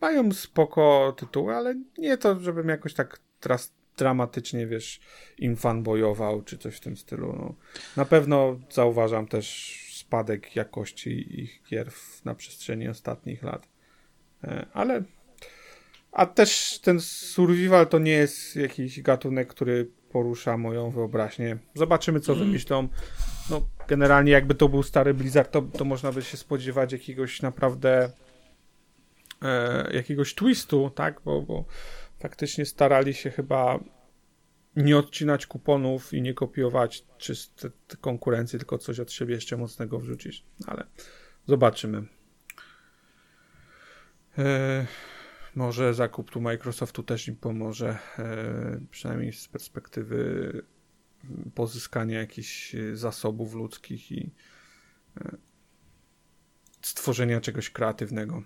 mają spoko tytuły, ale nie to, żebym jakoś tak dras- dramatycznie, wiesz, im fanboyował, czy coś w tym stylu. No. Na pewno zauważam też spadek jakości ich gier w, na przestrzeni ostatnich lat. E, ale a też ten survival to nie jest jakiś gatunek, który porusza moją wyobraźnię. Zobaczymy, co wymyślą. No, generalnie jakby to był stary Blizzard, to, to można by się spodziewać jakiegoś naprawdę e, jakiegoś twistu, tak? Bo, bo faktycznie starali się chyba nie odcinać kuponów i nie kopiować czyste te konkurencji, tylko coś od siebie jeszcze mocnego wrzucić. Ale zobaczymy. E, może zakup tu Microsoftu też im pomoże, e, przynajmniej z perspektywy mm, pozyskania jakichś e, zasobów ludzkich i e, stworzenia czegoś kreatywnego.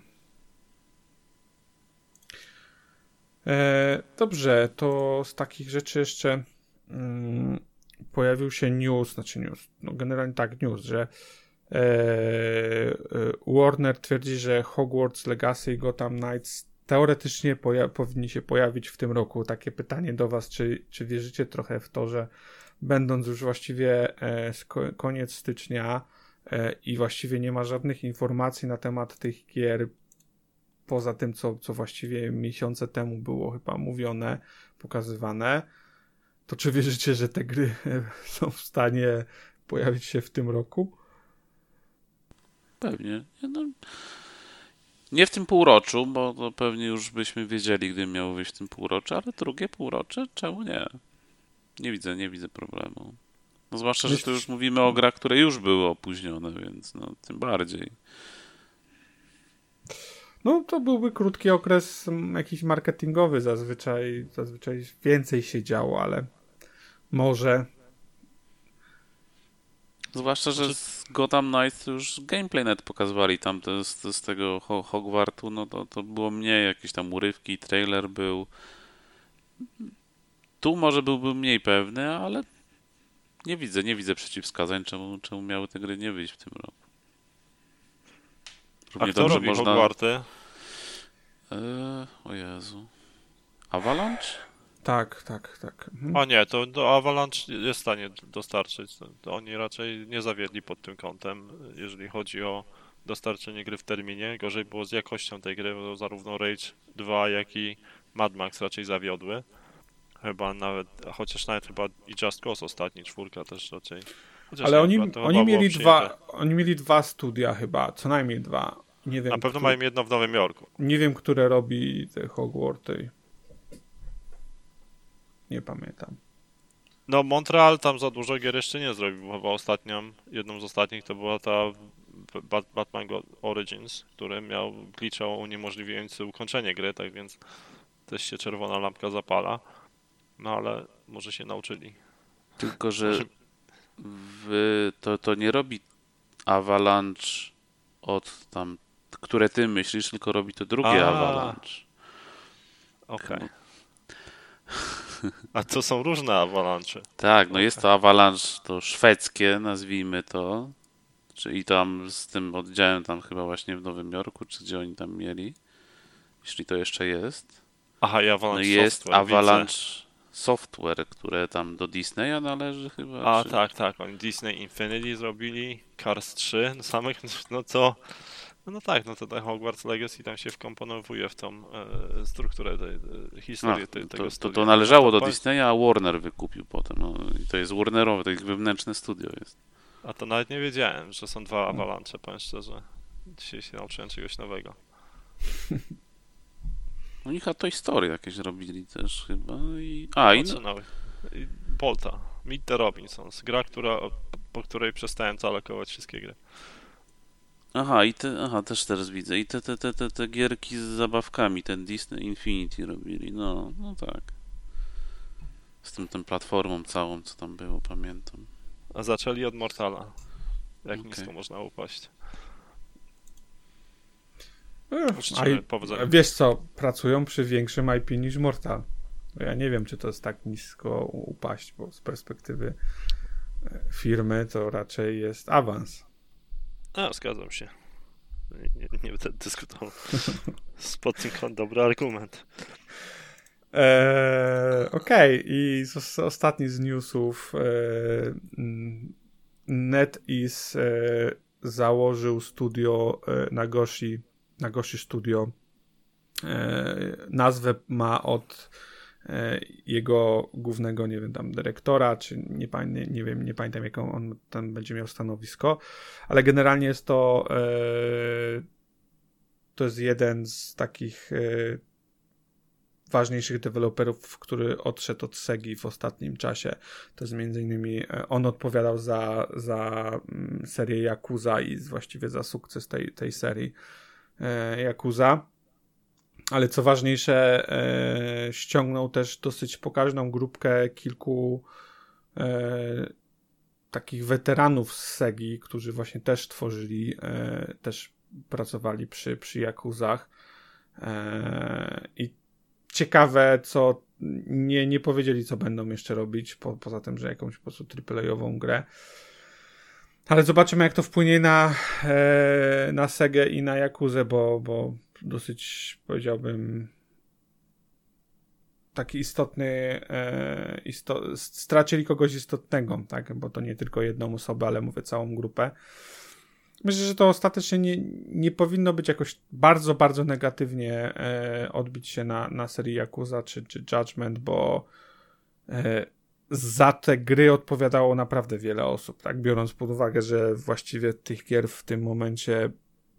Dobrze, to z takich rzeczy jeszcze mm, pojawił się news, znaczy news, no generalnie tak, news, że Warner twierdzi, że Hogwarts Legacy i Gotham Knights teoretycznie poja- powinni się pojawić w tym roku. Takie pytanie do Was, czy, czy wierzycie trochę w to, że będąc już właściwie e, sko- koniec stycznia e, i właściwie nie ma żadnych informacji na temat tych gier, poza tym, co, co właściwie miesiące temu było chyba mówione, pokazywane, to czy wierzycie, że te gry e, [LAUGHS] są w stanie pojawić się w tym roku? Pewnie. Nie, No, nie w tym półroczu, bo to pewnie już byśmy wiedzieli, gdy miało wyjść w tym półroczu, ale drugie półrocze, czemu nie? Nie widzę, nie widzę problemu. No zwłaszcza, że tu już mówimy o grach, które już były opóźnione, więc no, tym bardziej. No to byłby krótki okres jakiś marketingowy zazwyczaj, zazwyczaj więcej się działo, ale może Zwłaszcza, że z Gotham Knights już gameplay net pokazywali tam te, z, z tego Ho- Hogwartu, no to, to było mniej, jakieś tam urywki, trailer był. Tu może byłby mniej pewny, ale nie widzę, nie widzę przeciwwskazań, czemu, czemu miały te gry nie wyjść w tym roku. A Równie kto dobrze robi można... Hogwarty? Eee, o Jezu. Avalanche? Tak, tak, tak. Mhm. O nie, to do Avalanche jest w stanie dostarczyć. To oni raczej nie zawiedli pod tym kątem, jeżeli chodzi o dostarczenie gry w terminie. Gorzej było z jakością tej gry, bo zarówno Rage 2, jak i Mad Max raczej zawiodły. Chyba nawet, chociaż nawet chyba i Just Cause ostatni, czwórka też raczej. Chociaż Ale oni, to oni, mieli przyjęte. dwa, oni mieli dwa studia chyba, co najmniej dwa. Nie wiem, Na pewno któ- mają jedno w Nowym Jorku. nie wiem, które robi te Hogwarty. Nie pamiętam. No Montreal tam za dużo gier jeszcze nie zrobił, bo chyba ostatnią, jedną z ostatnich to była ta Bat- Batman Origins, który miał glitcha uniemożliwiający ukończenie gry, tak więc też się czerwona lampka zapala. No ale może się nauczyli. Tylko, że w, to, to nie robi Avalanche od tam, które ty myślisz, tylko robi to drugie A. Avalanche. Okej. [LAUGHS] A to są różne avalanche. Tak, no jest to Avalanche, to szwedzkie, nazwijmy to. Czyli tam z tym oddziałem tam chyba właśnie w Nowym Jorku, czy gdzie oni tam mieli. Jeśli to jeszcze jest. Aha, i No Avalanche i jest Software, widzę. Avalanche Software, które tam do Disneya należy chyba. A czy... tak, tak, oni Disney Infinity zrobili, Cars 3, no samych, no to, no tak, no to ten Hogwarts Legacy tam się wkomponowuje w tą e, strukturę tej e, historii A, tej, to, tego to, to, studia. to należało do To- Disneya, a Warner wykupił potem. No, i to jest Warnerowe, to ich wewnętrzne studio jest. A to nawet nie wiedziałem, że są dwa Avalanche, powiem szczerze. Dzisiaj się nauczyłem czegoś nowego. [LAUGHS] Oni chyba to historię jakieś robili też chyba. I... A, i No? I Bolta, Meet the Robinsons, gra, która, po której przestałem zalokować wszystkie gry. Aha, i te, aha, też teraz widzę. I te, te, te, te, te gierki z zabawkami, ten Disney Infinity robili. No, no tak. Z tym, tą platformą całą, co tam było, pamiętam. A zaczęli od Mortala. Jak Okej. nisko można upaść. Ech, powodzenia. wiesz co, pracują przy większym IP niż Mortal. No Ja nie wiem, czy to jest tak nisko upaść, bo z perspektywy e, firmy to raczej jest awans. A, zgadzam się. Nie, nie, będę dyskutował. Kąt dobry argument. Eee, Okej, i z, ostatni z newsów. E, mm, NetEase e, założył studio e, Nagoshi, Nagoshi Studio. E, nazwę ma od jego głównego, nie wiem, tam dyrektora, czy nie, nie, wiem, nie pamiętam jaką on tam będzie miał stanowisko, ale generalnie jest to e, to jest jeden z takich e, ważniejszych deweloperów, który odszedł od Segi w ostatnim czasie. To jest między innymi e, on odpowiadał za, za mm, serię Yakuza i właściwie za sukces tej, tej serii e, Yakuza. Ale co ważniejsze, e, ściągnął też dosyć pokaźną grupkę kilku e, takich weteranów z Segi, którzy właśnie też tworzyli, e, też pracowali przy, przy Yakuzach. E, I ciekawe, co nie, nie powiedzieli, co będą jeszcze robić, po, poza tym, że jakąś po prostu AAA-ową grę. Ale zobaczymy, jak to wpłynie na, na Segę i na Jakuzę, bo, bo dosyć powiedziałbym taki istotny, e, isto, stracili kogoś istotnego, tak? bo to nie tylko jedną osobę, ale mówię całą grupę. Myślę, że to ostatecznie nie, nie powinno być jakoś bardzo, bardzo negatywnie e, odbić się na, na serii Yakuza czy, czy Judgment, bo e, za te gry odpowiadało naprawdę wiele osób, tak? Biorąc pod uwagę, że właściwie tych gier w tym momencie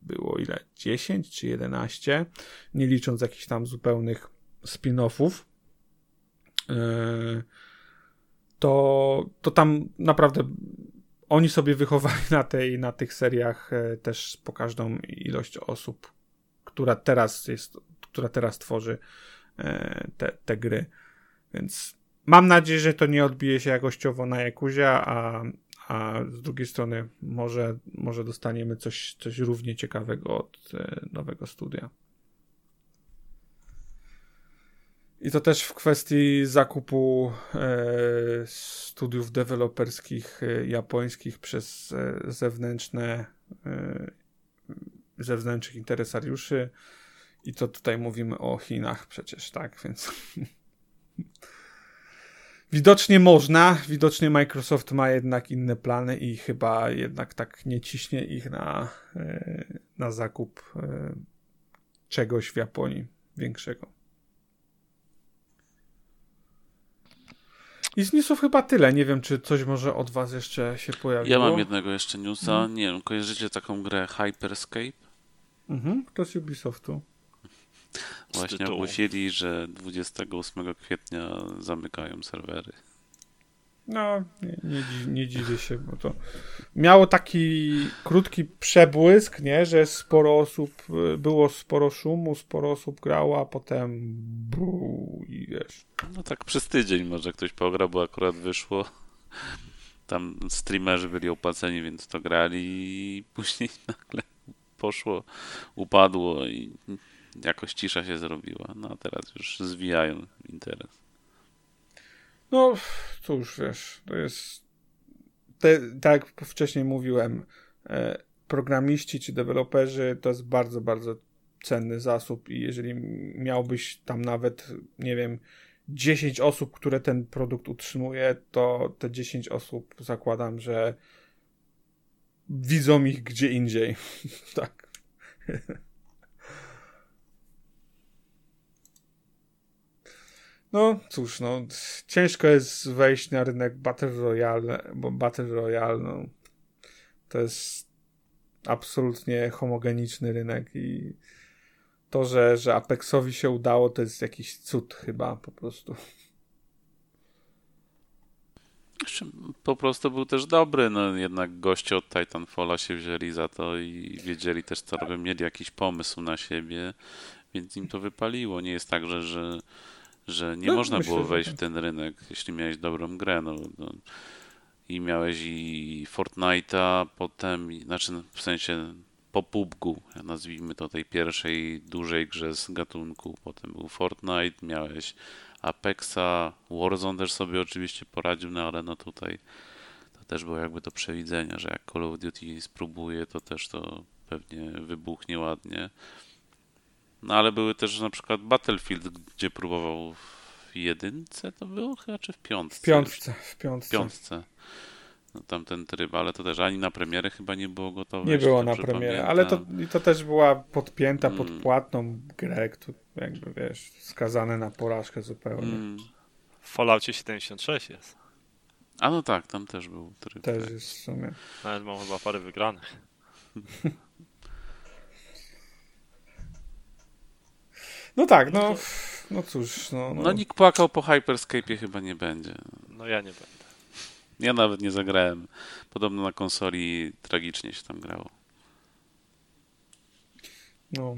było ile? 10 czy 11, nie licząc jakichś tam zupełnych spin-offów. E, to, to tam naprawdę oni sobie wychowali na, tej, na tych seriach e, też pokaźną ilość osób, która teraz jest, która teraz tworzy e, te, te gry. Więc mam nadzieję, że to nie odbije się jakościowo na Jakuzia, a, a z drugiej strony może, może dostaniemy coś, coś równie ciekawego od e, nowego studia. I to też w kwestii zakupu e, studiów deweloperskich e, japońskich przez zewnętrzne zewnętrznych interesariuszy. I to tutaj mówimy o Chinach przecież, tak? Więc [LAUGHS] widocznie można, widocznie Microsoft ma jednak inne plany i chyba jednak tak nie ciśnie ich na, e, na zakup e, czegoś w Japonii większego. I z newsów chyba tyle. Nie wiem, czy coś może od was jeszcze się pojawiło. Ja mam jednego jeszcze newsa. Hmm. Nie wiem, kojarzycie taką grę Hyperscape? Mhm, to z Ubisoftu. Właśnie ogłosili, że 28 kwietnia zamykają serwery. No, nie, nie, nie dziwię się, bo to miało taki krótki przebłysk, nie, że sporo osób, było sporo szumu, sporo osób grało, a potem buu, i wiesz. No tak przez tydzień może ktoś pograł, bo akurat wyszło. Tam streamerzy byli opłaceni, więc to grali i później [LAUGHS] nagle poszło, upadło i jakoś cisza się zrobiła. No a teraz już zwijają interes. No, cóż, wiesz, to jest. Te, tak jak wcześniej mówiłem, e, programiści czy deweloperzy to jest bardzo, bardzo cenny zasób i jeżeli miałbyś tam nawet, nie wiem, 10 osób, które ten produkt utrzymuje, to te 10 osób zakładam, że widzą ich gdzie indziej. [LAUGHS] tak. No cóż, no ciężko jest wejść na rynek Battle Royale, bo Battle Royale no, to jest absolutnie homogeniczny rynek i to, że, że Apexowi się udało, to jest jakiś cud chyba po prostu. Po prostu był też dobry, no jednak goście od Titanfalla się wzięli za to i wiedzieli też co robią, mieli jakiś pomysł na siebie, więc im to wypaliło. Nie jest tak, że, że że nie no, można myślę, było wejść tak. w ten rynek, jeśli miałeś dobrą grę. No, no. I miałeś i Fortnite'a, potem, znaczy no, w sensie po PUBG, nazwijmy to tej pierwszej dużej grze z gatunku. Potem był Fortnite, miałeś Apexa, Warzone też sobie oczywiście poradził, no ale no tutaj to też było jakby do przewidzenia, że jak Call of Duty spróbuje, to też to pewnie wybuchnie ładnie. No ale były też na przykład Battlefield, gdzie próbował w jedynce to było chyba, czy w piątce? W piątce, w piątce. W piątce. No, tam ten tryb, ale to też ani na premierę chyba nie było gotowe. Nie było na premierę, ale to, i to też była podpięta mm. pod płatną grę, która jakby wiesz, skazane na porażkę zupełnie. Mm. W Falloutie 76 jest. A no tak, tam też był tryb. Też tak. jest w sumie. Nawet mam chyba parę wygranych. [LAUGHS] No tak, no, no cóż. No, no. no nikt płakał po Hyperscape chyba nie będzie. No ja nie będę. Ja nawet nie zagrałem. Podobno na konsoli tragicznie się tam grało. No.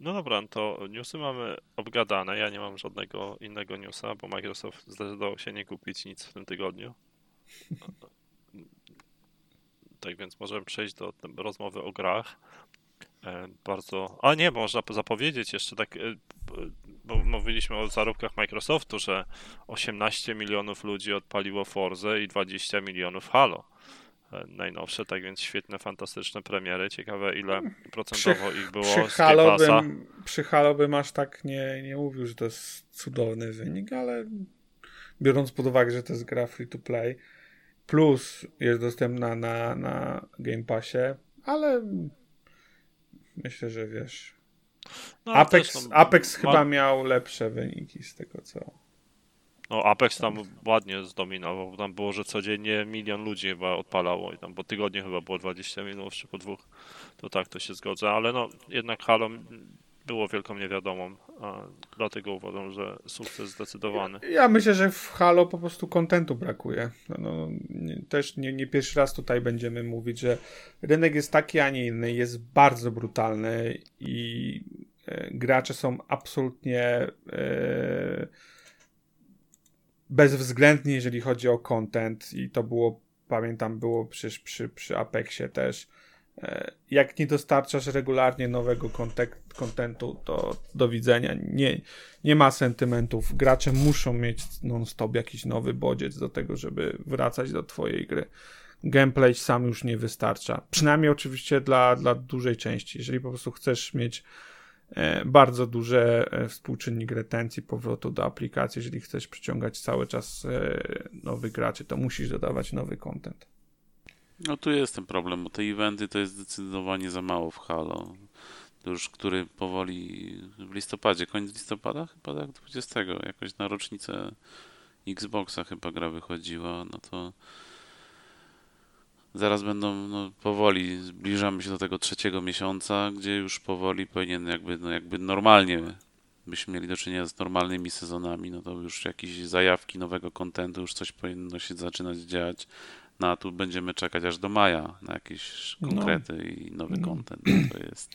No dobra, no to newsy mamy obgadane. Ja nie mam żadnego innego newsa, bo Microsoft zdecydował się nie kupić nic w tym tygodniu. [LAUGHS] Tak więc możemy przejść do rozmowy o grach. E, bardzo. A nie, można zapowiedzieć jeszcze tak, e, bo mówiliśmy o zarobkach Microsoftu, że 18 milionów ludzi odpaliło Forze i 20 milionów Halo. E, najnowsze, tak więc świetne, fantastyczne premiery. Ciekawe, ile procentowo przy, ich było przy Halo, bym, przy Halo bym aż tak nie, nie mówił, że to jest cudowny wynik, ale biorąc pod uwagę, że to jest gra free to play, plus jest dostępna na, na Game Passie, ale Myślę, że wiesz. No, Apex, Apex chyba miał lepsze wyniki z tego co. No, Apex tam ładnie zdominował. Tam było, że codziennie milion ludzi chyba odpalało i tam po tygodniu chyba było 20 milionów czy po dwóch. To tak, to się zgodzę, ale no jednak Halo było wielką niewiadomą, dlatego uważam, że sukces zdecydowany. Ja, ja myślę, że w Halo po prostu kontentu brakuje. No, no nie, też nie, nie, pierwszy raz tutaj będziemy mówić, że rynek jest taki, a nie inny, jest bardzo brutalny i e, gracze są absolutnie e, bezwzględni, jeżeli chodzi o content i to było, pamiętam, było przecież przy, przy Apexie też jak nie dostarczasz regularnie nowego kontentu, to do widzenia. Nie, nie ma sentymentów. Gracze muszą mieć non-stop jakiś nowy bodziec do tego, żeby wracać do twojej gry. Gameplay sam już nie wystarcza. Przynajmniej oczywiście dla, dla dużej części. Jeżeli po prostu chcesz mieć e, bardzo duży e, współczynnik retencji powrotu do aplikacji, jeżeli chcesz przyciągać cały czas nowych graczy, to musisz dodawać nowy content. No tu jest ten problem, bo te eventy to jest zdecydowanie za mało w Halo. już który powoli w listopadzie, koniec listopada chyba tak, 20, jakoś na rocznicę Xboxa chyba gra wychodziła, no to zaraz będą no, powoli, zbliżamy się do tego trzeciego miesiąca, gdzie już powoli powinien jakby, no, jakby normalnie byśmy mieli do czynienia z normalnymi sezonami, no to już jakieś zajawki nowego kontentu, już coś powinno się zaczynać dziać. No a tu będziemy czekać aż do maja na jakieś No. konkrety i nowy No. kontent. To jest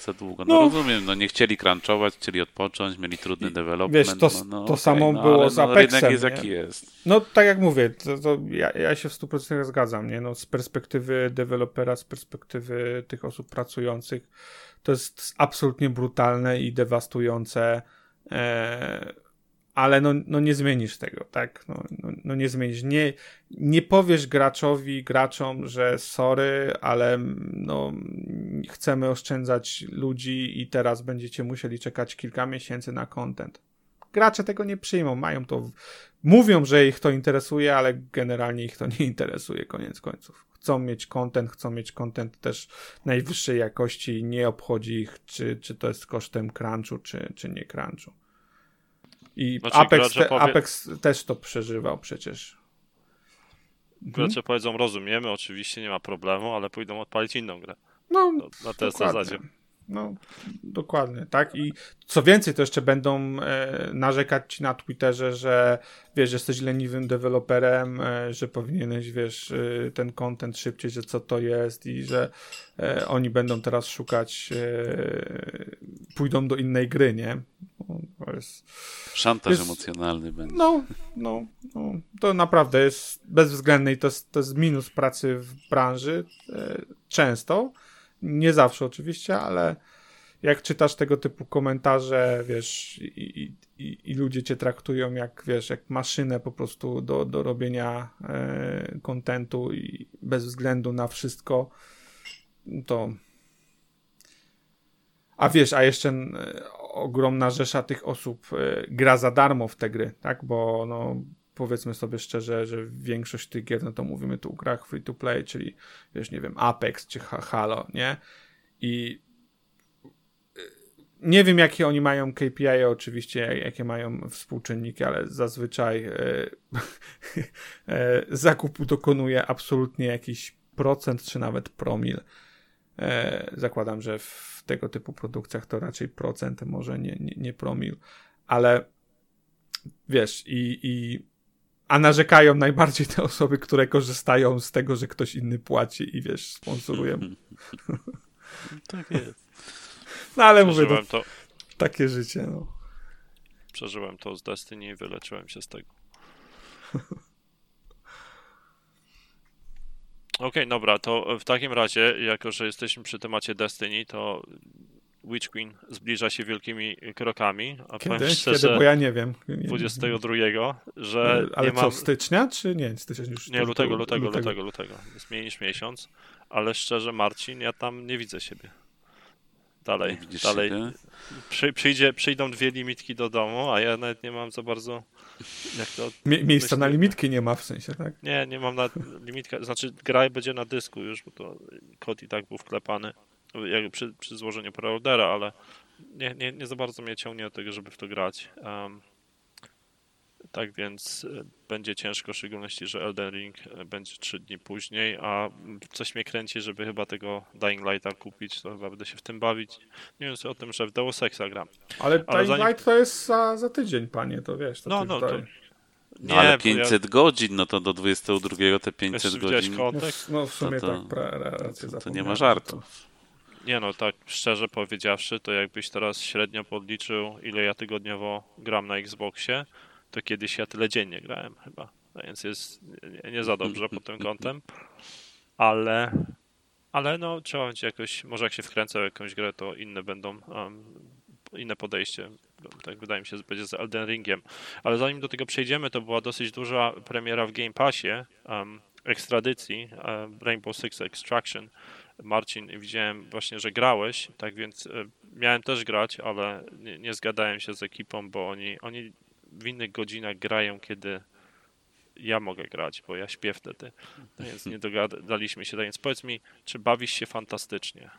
za długo. No, No. rozumiem, no nie chcieli crunchować, chcieli odpocząć, mieli trudny development. wiesz, to- no, no, to okej, samo no, było ale, z no, rynek Apexem, jest nie? jaki jest. No, tak jak mówię, to, to ja, ja się w 100% zgadzam, nie? No, z perspektywy dewelopera, z perspektywy tych osób pracujących, to jest absolutnie brutalne i dewastujące, e, ale no, no nie zmienisz tego, tak? No, no, no nie zmienisz. Nie, nie powiesz graczowi, graczom, że sorry, ale no, chcemy oszczędzać ludzi i teraz będziecie musieli czekać kilka miesięcy na content. Gracze tego nie przyjmą, mają to w, Mówią, że ich to interesuje, ale generalnie ich to nie interesuje, koniec końców. Chcą mieć content, chcą mieć content też najwyższej jakości nie obchodzi ich, czy, czy to jest kosztem crunchu, czy, czy nie crunchu. I Znaczy, Apex, te, powie- Apex też to przeżywał przecież. Mhm. Gracze powiedzą, rozumiemy, oczywiście nie ma problemu, ale pójdą odpalić inną grę. No, na tej zasadzie. No, dokładnie, tak. I co więcej, to jeszcze będą e, narzekać ci na Twitterze, że wiesz, jesteś leniwym deweloperem, e, że powinieneś, wiesz, e, ten content szybciej, że co to jest i że e, oni będą teraz szukać, e, pójdą do innej gry, nie? No, to jest, Szantaż Jest- emocjonalny będzie. no, no, no, to naprawdę jest bezwzględny i to jest, to jest minus pracy w branży e, często. Nie zawsze oczywiście, ale jak czytasz tego typu komentarze, wiesz, i, i, i, ludzie cię traktują jak, wiesz, jak maszynę po prostu do, do robienia e, kontentu i bez względu na wszystko, to a wiesz, a jeszcze e, ogromna rzesza tych osób e, gra za darmo w te gry, tak? Bo no, powiedzmy sobie szczerze, że większość tych gier, no to mówimy tu o grach free to play, czyli wiesz, nie wiem, Apex czy Ha- Halo, nie? I e, nie wiem, jakie oni mają KPI, oczywiście, jakie mają współczynniki, ale zazwyczaj e, e, [LAUGHS] zakupu dokonuje absolutnie jakiś procent, czy nawet promil. Zakładam, że w tego typu produkcjach to raczej procent, może nie, nie, nie promil, ale wiesz, i, i a narzekają najbardziej te osoby, które korzystają z tego, że ktoś inny płaci i wiesz, sponsorują. [LAUGHS] Tak jest. No ale mówię, to Przeżyłem to, takie życie, no. przeżyłem to z Destiny i wyleczyłem się z tego. [LAUGHS] Okej, dobra, to w takim razie, jako że jesteśmy przy temacie Destiny, to Witch Queen zbliża się wielkimi krokami, a Kiedy? powiem Kiedy? szczerze, Bo ja nie wiem. Nie, 22, że Ale nie co, mam... stycznia, czy nie? Stycznia już Nie, lutego, lutego, lutego, lutego. Jest mniej niż miesiąc, ale szczerze, Marcin, ja tam nie widzę siebie. Dalej, Widzisz dalej. Przy, przyjdzie, przyjdą dwie limitki do domu, a ja nawet nie mam za bardzo. Jak to. [LAUGHS] Mie- miejsca na Myślę- limitki nie ma w sensie, tak? Nie, nie mam na limitkę. Znaczy, gra będzie na dysku już, bo to kod i tak był wklepany jakby przy, przy złożeniu preordera, ale nie, nie, nie za bardzo mnie ciągnie do tego, żeby w to grać. Um, tak więc e, będzie ciężko, w szczególności, że Elden Ring e, będzie 3 dni później, a coś mnie kręci, żeby chyba tego Dying Lighta kupić, to chyba będę się w tym bawić. Nie mówiąc o tym, że w Deus Exa gram. Ale, Ale Dying zanim- Light to jest za, za tydzień, panie, to wiesz. To No, no, to- No ale bo ja- 500 godzin, no to do 22 te 500 Jeszcze widziałeś godzin. No, no w sumie No to- tak, pra, ra, rację To nie ma żartów. Nie no, tak szczerze powiedziawszy, to jakbyś teraz średnio podliczył, ile ja tygodniowo gram na Xboxie, to kiedyś ja tyle dziennie grałem chyba. A Więc jest nie, za dobrze pod tym kątem. Ale, ale no trzeba będzie jakoś, może jak się wkręcę w jakąś grę, to inne będą, um, inne podejście. Tak wydaje mi się, będzie z Elden Ringiem. Ale zanim do tego przejdziemy, to była dosyć duża premiera w Game Passie, um, ekstradycji um, Rainbow Six Extraction. Marcin, widziałem właśnie, że grałeś, tak więc e, miałem też grać, ale nie, nie zgadałem się z ekipą, bo oni, oni w innych godzinach grają, kiedy ja mogę grać, bo ja śpię wtedy. Tak więc nie dogadaliśmy się. Tak więc powiedz mi, czy bawisz się fantastycznie?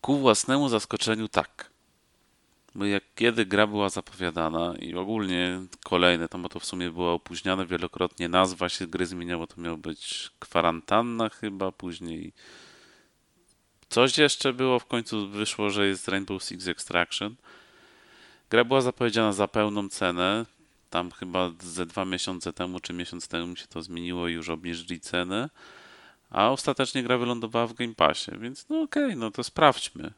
ku własnemu zaskoczeniu tak. Bo jak kiedy gra była zapowiadana i ogólnie kolejne, tam to w sumie było opóźniane wielokrotnie, nazwa się gry zmieniała, to miało być kwarantanna chyba, później coś jeszcze było, w końcu wyszło, że jest Rainbow Six Extraction. Gra była zapowiedziana za pełną cenę, tam chyba ze dwa miesiące temu czy miesiąc temu się to zmieniło i już obniżyli cenę, a ostatecznie gra wylądowała w Game Passie, więc no okej, okay, no to sprawdźmy.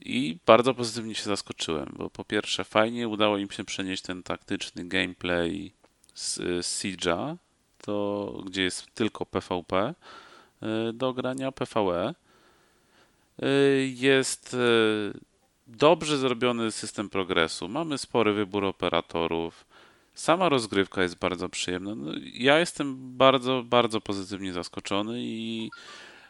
I bardzo pozytywnie się zaskoczyłem, bo po pierwsze fajnie udało im się przenieść ten taktyczny gameplay z, Siege'a, to gdzie jest tylko PvP, y, do grania PvE. Y, jest y, dobrze zrobiony system progresu. Mamy spory wybór operatorów. Sama rozgrywka jest bardzo przyjemna. No, ja jestem bardzo, bardzo pozytywnie zaskoczony i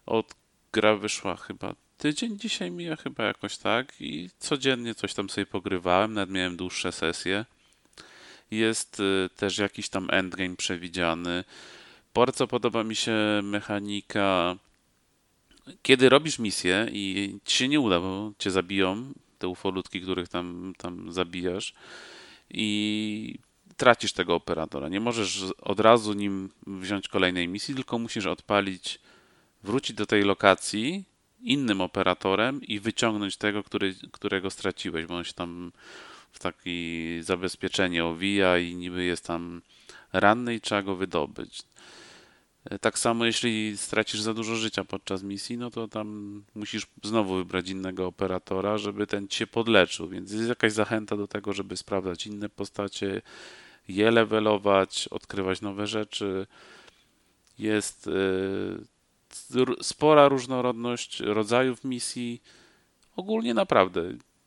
od gra wyszła chyba tydzień dzisiaj mija chyba jakoś tak i codziennie coś tam sobie pogrywałem, nawet miałem dłuższe sesje. Jest y, też jakiś tam endgame przewidziany. Bardzo podoba mi się mechanika kiedy robisz misję i ci się nie uda, bo cię zabiją, te ufolutki, których tam, tam zabijasz i tracisz tego operatora. Nie możesz od razu nim wziąć kolejnej misji, tylko musisz odpalić, wrócić do tej lokacji innym operatorem i wyciągnąć tego, który, którego straciłeś, bo on się tam w takie zabezpieczenie owija i niby jest tam ranny i trzeba go wydobyć. Tak samo jeśli stracisz za dużo życia podczas misji, no to tam musisz znowu wybrać innego operatora, żeby ten cię podleczył, więc jest jakaś zachęta do tego, żeby sprawdzać inne postacie, je levelować, odkrywać nowe rzeczy. Jest spora różnorodność rodzajów misji. Ogólnie naprawdę.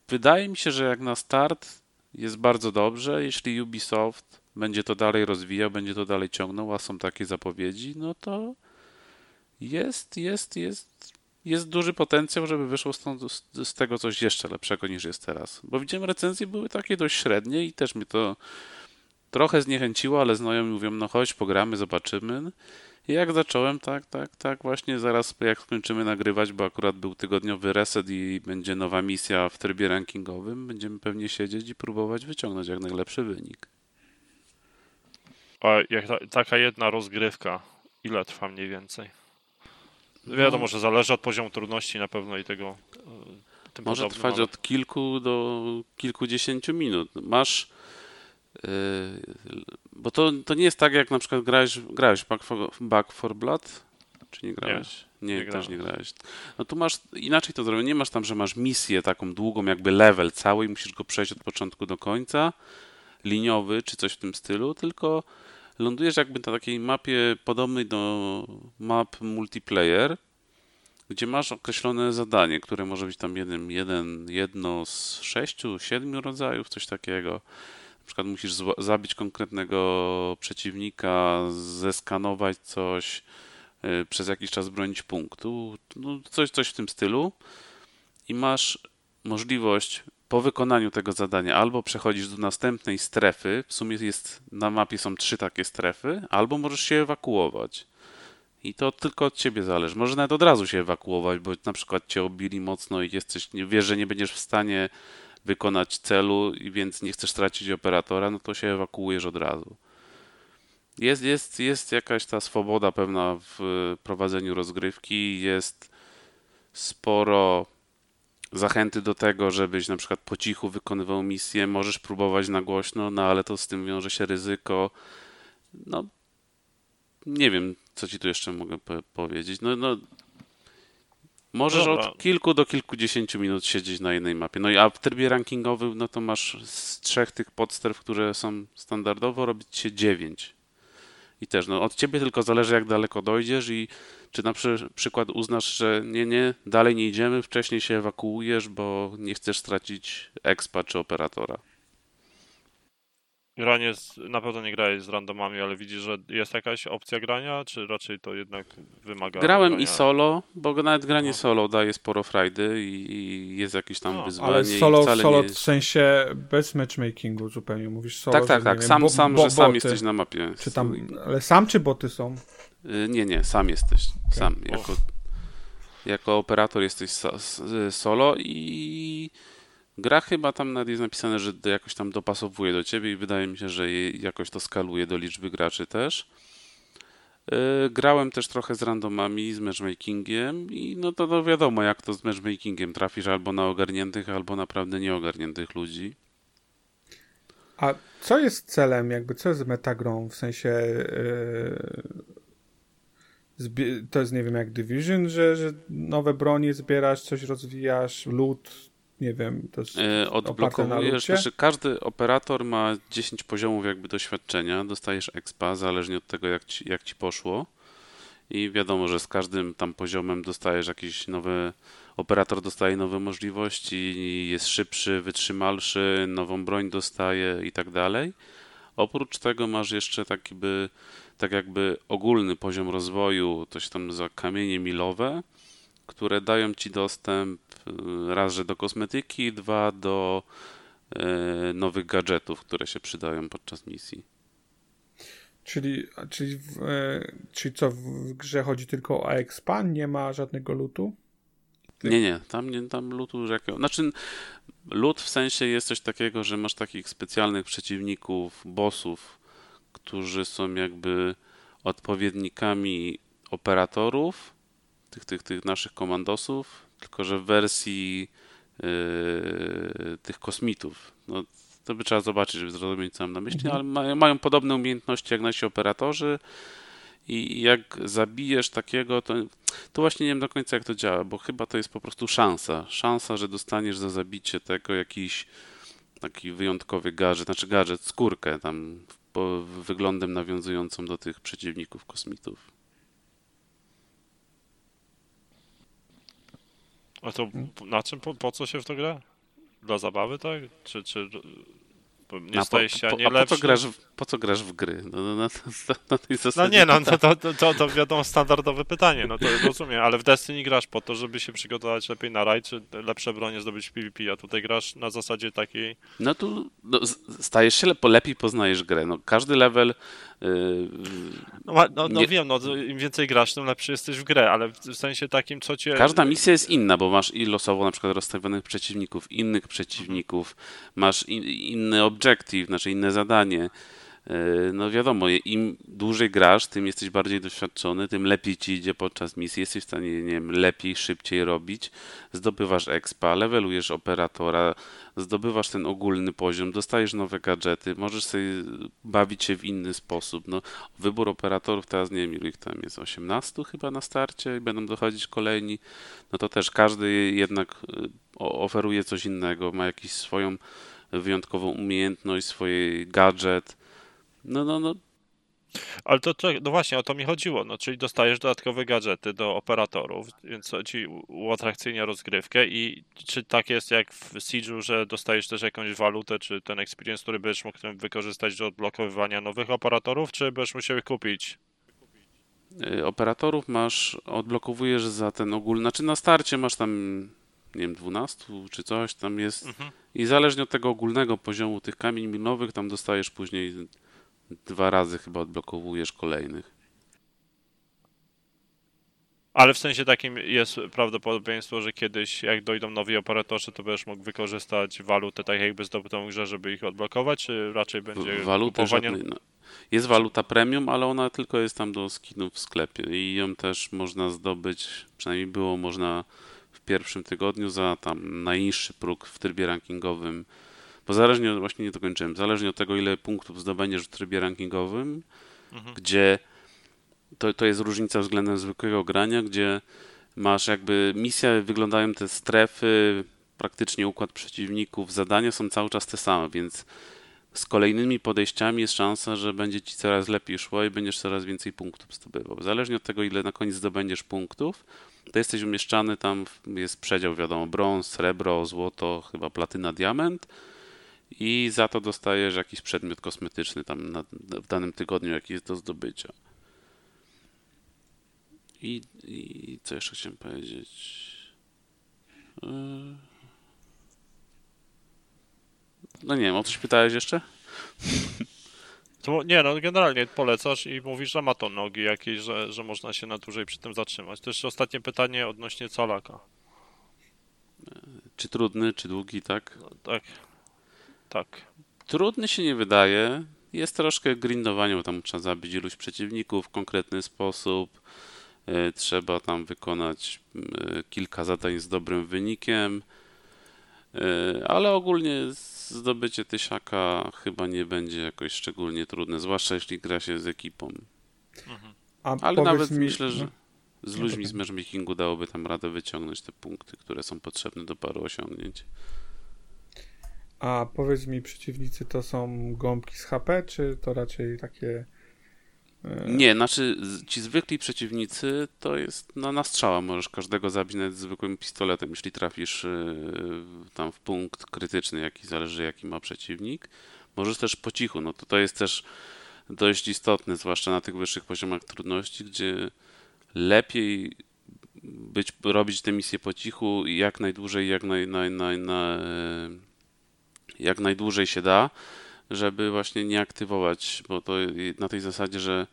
Wydaje mi się, że jak na start jest bardzo dobrze, jeśli Ubisoft będzie to dalej rozwijał, będzie to dalej ciągnął, a są takie zapowiedzi, no to jest, jest, jest, jest duży potencjał, żeby wyszło z tego coś jeszcze lepszego niż jest teraz. Bo widziałem recenzje były takie dość średnie i też mnie to trochę zniechęciło, ale znajomi mówią, no chodź, pogramy, zobaczymy. I jak zacząłem, tak, tak, tak, właśnie zaraz jak skończymy nagrywać, bo akurat był tygodniowy reset i będzie nowa misja w trybie rankingowym, będziemy pewnie siedzieć i próbować wyciągnąć jak najlepszy wynik. A jak ta, taka jedna rozgrywka, ile trwa mniej więcej? Wiadomo, no, że zależy od poziomu trudności na pewno i tego. E, tym może trwać ale... od kilku do kilkudziesięciu minut. Masz. Yy, bo to, to nie jest tak, jak na przykład grałeś, grałeś Back, for, Back for Blood? Czy nie grałeś? Nie, nie, nie też nie grałeś. No tu masz inaczej to zrobione. Nie masz tam, że masz misję taką długą, jakby level cały i musisz go przejść od początku do końca, liniowy czy coś w tym stylu, tylko lądujesz jakby na takiej mapie podobnej do map multiplayer, gdzie masz określone zadanie, które może być tam jeden, jeden, jedno z sześciu, siedmiu rodzajów, coś takiego. Przykład musisz zabić konkretnego przeciwnika, zeskanować coś, yy, przez jakiś czas bronić punktu, no coś, coś w tym stylu. I masz możliwość po wykonaniu tego zadania albo przechodzisz do następnej strefy, w sumie jest na mapie są trzy takie strefy, albo możesz się ewakuować. I to tylko od ciebie zależy. Może nawet od razu się ewakuować, bo na przykład cię obili mocno i jesteś, wiesz, że nie będziesz w stanie wykonać celu, i więc nie chcesz stracić operatora, no to się ewakuujesz od razu. Jest, jest, jest jakaś ta swoboda pewna w prowadzeniu rozgrywki, jest sporo zachęty do tego, żebyś na przykład po cichu wykonywał misję, możesz próbować na głośno, no ale to z tym wiąże się ryzyko. No, nie wiem, co ci tu jeszcze mogę po powiedzieć. No, no, możesz Dobra. od kilku do kilkudziesięciu minut siedzieć na jednej mapie. No i a w trybie rankingowym, no to masz z trzech tych podsterw, które są standardowo, robić się dziewięć. I też, no od ciebie tylko zależy, jak daleko dojdziesz i czy na przykład uznasz, że nie, nie, dalej nie idziemy, wcześniej się ewakuujesz, bo nie chcesz stracić expa czy operatora? Granie z, na pewno nie grałeś z randomami, ale widzisz, że jest jakaś opcja grania, czy raczej to jednak wymaga. Grałem grania? i solo, bo nawet granie no. solo daje sporo frajdy i, jest jakieś tam no, wyzwanie. Ale solo, solo w sensie bez matchmakingu zupełnie mówisz solo. Tak, tak, tak. Sam, wiem, sam, bo, że sam jesteś na mapie. Czy tam, ale sam czy boty są? Y, nie, nie, sam jesteś. Okay. Sam. Jako... jako operator jesteś solo i gra chyba tam nawet jest napisane, że jakoś tam dopasowuje do ciebie i wydaje mi się, że jakoś to skaluje do liczby graczy też. E, grałem też trochę z randomami, z matchmakingiem i no to wiadomo, jak to z matchmakingiem trafisz albo na ogarniętych, albo naprawdę nieogarniętych ludzi. A co jest celem, jakby co jest metagrą, w sensie yy, to jest, nie wiem, jak Division, że, że nowe bronie zbierasz, coś rozwijasz, loot, nie wiem, to jest yy, Odblokowujesz, znaczy każdy operator ma 10 poziomów jakby doświadczenia, dostajesz expa, zależnie od tego, jak ci, jak ci poszło. I wiadomo, że z każdym tam poziomem dostajesz jakieś nowe operator dostaje nowe możliwości, jest szybszy, wytrzymalszy, nową broń dostaje i tak dalej. Oprócz tego masz jeszcze taki by, tak jakby ogólny poziom rozwoju, to się tam za kamienie milowe, które dają ci dostęp y, raz, że do kosmetyki, dwa do e, nowych gadżetów, które się przydają podczas misji. Czyli, czyli, w, e, czyli co, w grze chodzi tylko o expan, nie ma żadnego lutu? Nie, nie, tam, nie, tam lutu jakiego. Znaczy, lód w sensie jest coś takiego, że masz takich specjalnych przeciwników, bossów, którzy są jakby odpowiednikami operatorów, tych, tych, tych naszych komandosów, tylko że w wersji yy, tych kosmitów. No, to by trzeba zobaczyć, żeby zrozumieć, co mam na myśli, mhm. ale mają, mają podobne umiejętności jak nasi operatorzy i jak zabijesz takiego, to, to właśnie nie wiem do końca jak to działa, bo chyba to jest po prostu szansa. Szansa, że dostaniesz za zabicie tego jakiś taki wyjątkowy gadżet, znaczy gadżet, skórkę tam wyglądem nawiązującą do tych przeciwników kosmitów. A to na czym, po, po co się w to gra? Dla zabawy, tak? Czy, czy nie staje się ani lepszy. Po co, grasz w, po co grasz w gry? No, no, no, na tej no nie, no to, to, to, to wiadomo standardowe pytanie, no to rozumiem, ale w Destiny grasz po to, żeby się przygotować lepiej na rajd, czy lepsze bronie zdobyć w PvP, a tutaj grasz na zasadzie takiej... No tu no, stajesz się lepiej, poznajesz grę, no każdy level no, no, no nie... wiem, no, im więcej grasz, tym lepszy jesteś w grę, ale w sensie takim, co cię... Każda misja jest inna, bo masz i losowo na przykład rozstawionych przeciwników, innych przeciwników, masz in, inny objective, znaczy inne zadanie. E, no wiadomo, im dłużej grasz, tym jesteś bardziej doświadczony, tym lepiej ci idzie podczas misji, jesteś w stanie, nie wiem, lepiej, szybciej robić, zdobywasz expa, levelujesz operatora, zdobywasz ten ogólny poziom, dostajesz nowe gadżety, możesz sobie bawić się w inny sposób. No, wybór operatorów teraz nie wiem, ilu ich tam jest, 18 chyba na starcie i będą dochodzić kolejni, no to też każdy jednak e, oferuje coś innego, ma jakąś swoją wyjątkową umiejętność, swój gadżet, no, no, no. Ale to, no właśnie, o to mi chodziło, no, czyli dostajesz dodatkowe gadżety do operatorów, więc ci uatrakcyjnia rozgrywkę i czy tak jest jak w Siege'u, że dostajesz też jakąś walutę, czy ten experience, który będziesz mógł wykorzystać do odblokowywania nowych operatorów, czy będziesz musiał ich kupić? Y, operatorów masz, odblokowujesz za ten ogólny, znaczy na starcie masz tam nie wiem, 12 czy coś tam jest mhm. i zależnie od tego ogólnego poziomu tych kamieni minowych tam dostajesz później dwa razy chyba odblokowujesz kolejnych. Ale w sensie takim jest prawdopodobieństwo, że kiedyś jak dojdą nowi operatorzy, to będziesz mógł wykorzystać walutę tak jakby zdobytą w grze, żeby ich odblokować, czy raczej będzie Walutę kupowanie... żadnej, no. Jest waluta premium, ale ona tylko jest tam do skinów w sklepie i ją też można zdobyć, przynajmniej było można w pierwszym tygodniu za tam najniższy próg w trybie rankingowym bo zależnie, od, właśnie nie dokończyłem, zależnie od tego, ile punktów zdobędziesz w trybie rankingowym, mhm. gdzie to, to jest różnica względem zwykłego grania, gdzie masz jakby misja, wyglądają te strefy, praktycznie układ przeciwników, zadania są cały czas te same, więc z kolejnymi podejściami jest szansa, że będzie ci coraz lepiej szło i będziesz coraz więcej punktów zdobywał. Zależnie od tego, ile na koniec zdobędziesz punktów, to jesteś umieszczany tam, jest przedział, wiadomo, brąz, srebro, złoto, chyba platyna, diament i za to dostajesz jakiś przedmiot kosmetyczny tam na, w danym tygodniu, jaki jest do zdobycia. I, I co jeszcze chciałem powiedzieć? E, no nie wiem, o coś pytałeś jeszcze? [LAUGHS] Nie, no generalnie polecasz i mówisz, że ma to nogi jakieś, że, że można się na dłużej przy tym zatrzymać. To jeszcze ostatnie pytanie odnośnie calaka. Czy trudny, czy długi, tak? No, tak. Tak. Trudny się nie wydaje. Jest troszkę grindowania, bo tam trzeba zabić iluś przeciwników w konkretny sposób. E, Trzeba tam wykonać e, kilka zadań z dobrym wynikiem. E, Ale ogólnie zdobycie tysiaka chyba nie będzie jakoś szczególnie trudne, zwłaszcza jeśli gra się z ekipą. A Ale nawet mi, myślę, że no, z No ludźmi z matchmakingu dałoby tam radę wyciągnąć te punkty, które są potrzebne do paru osiągnięć. A powiedz mi, przeciwnicy to są gąbki z HP, czy to raczej takie... e, Nie, znaczy ci zwykli przeciwnicy to jest na, na strzała. Możesz każdego zabić nawet zwykłym pistoletem, jeśli trafisz yy, tam w punkt krytyczny, jaki zależy jaki ma przeciwnik. Możesz też po cichu, no to to jest też dość istotne, zwłaszcza na tych wyższych poziomach trudności, gdzie lepiej być, robić te misje po cichu i jak najdłużej, jak, naj, naj, naj, na, jak najdłużej się da, żeby właśnie nie aktywować, bo to na tej zasadzie, że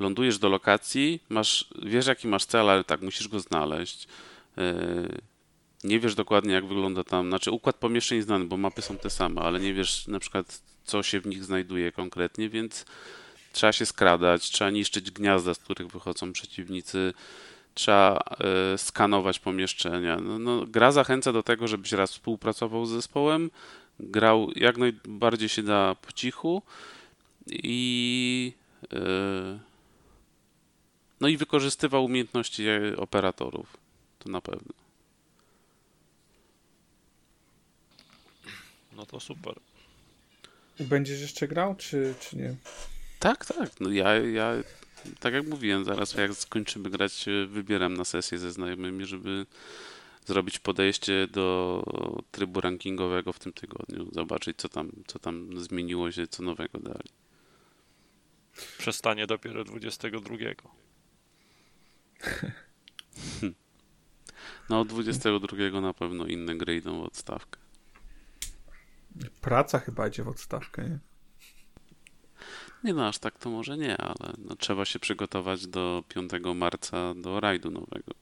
lądujesz do lokacji, masz, wiesz jaki masz cel, ale tak, musisz go znaleźć. Yy, Nie wiesz dokładnie jak wygląda tam, znaczy układ pomieszczeń znany, bo mapy są te same, ale nie wiesz na przykład co się w nich znajduje konkretnie, więc trzeba się skradać, trzeba niszczyć gniazda, z których wychodzą przeciwnicy, trzeba e, skanować pomieszczenia. No, no, gra zachęca do tego, żebyś raz współpracował z zespołem, grał jak najbardziej się da po cichu i e, no i wykorzystywał umiejętności operatorów. To na pewno. No to super. Będziesz jeszcze grał, czy, czy nie? Tak, tak. No ja, ja, tak jak mówiłem, zaraz jak skończymy grać, e, wybieram na sesję ze znajomymi, żeby zrobić podejście do trybu rankingowego w tym tygodniu. Zobaczyć, co tam, co tam zmieniło się, co nowego dali. Przestanie dopiero 22. [LAUGHS] No, od 22 na pewno inne gry idą w odstawkę. Praca chyba idzie w odstawkę, nie? Nie no, aż tak to może nie, ale no, trzeba się przygotować do 5 marca do rajdu nowego.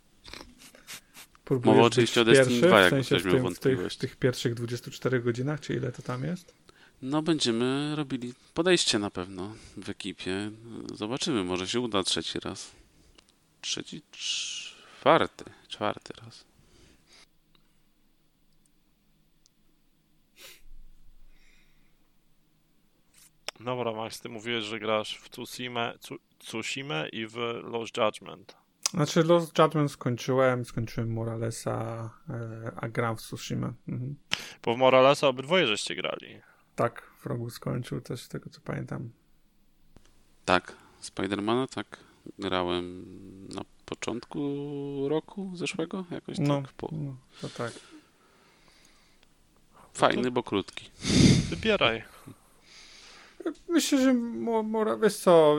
Próbujesz Mowa oczywiście o pierwszy, Destiny 2, w jak sensie ktoś w, miał tym, w, tych, w tych pierwszych 24 godzinach, czy ile to tam jest? No, będziemy robili podejście na pewno w ekipie. Zobaczymy, może się uda trzeci raz. Trzeci, czwarty, czwarty raz. Dobra, Max, ty mówiłeś, że grasz w Tsushima, Tsu- Tsushima i w Lost Judgment. Znaczy Lost Judgment skończyłem, skończyłem Moralesa, e, a gram w Tsushima. Mhm. Bo w Moralesa obydwoje żeście grali. Tak, Frogu skończył też z tego co pamiętam. Tak, Spidermana tak grałem na początku roku zeszłego, jakoś No, tak. Po... no to tak. Fajny, bo krótki. Wybieraj. Myślę, że mo, wiesz co,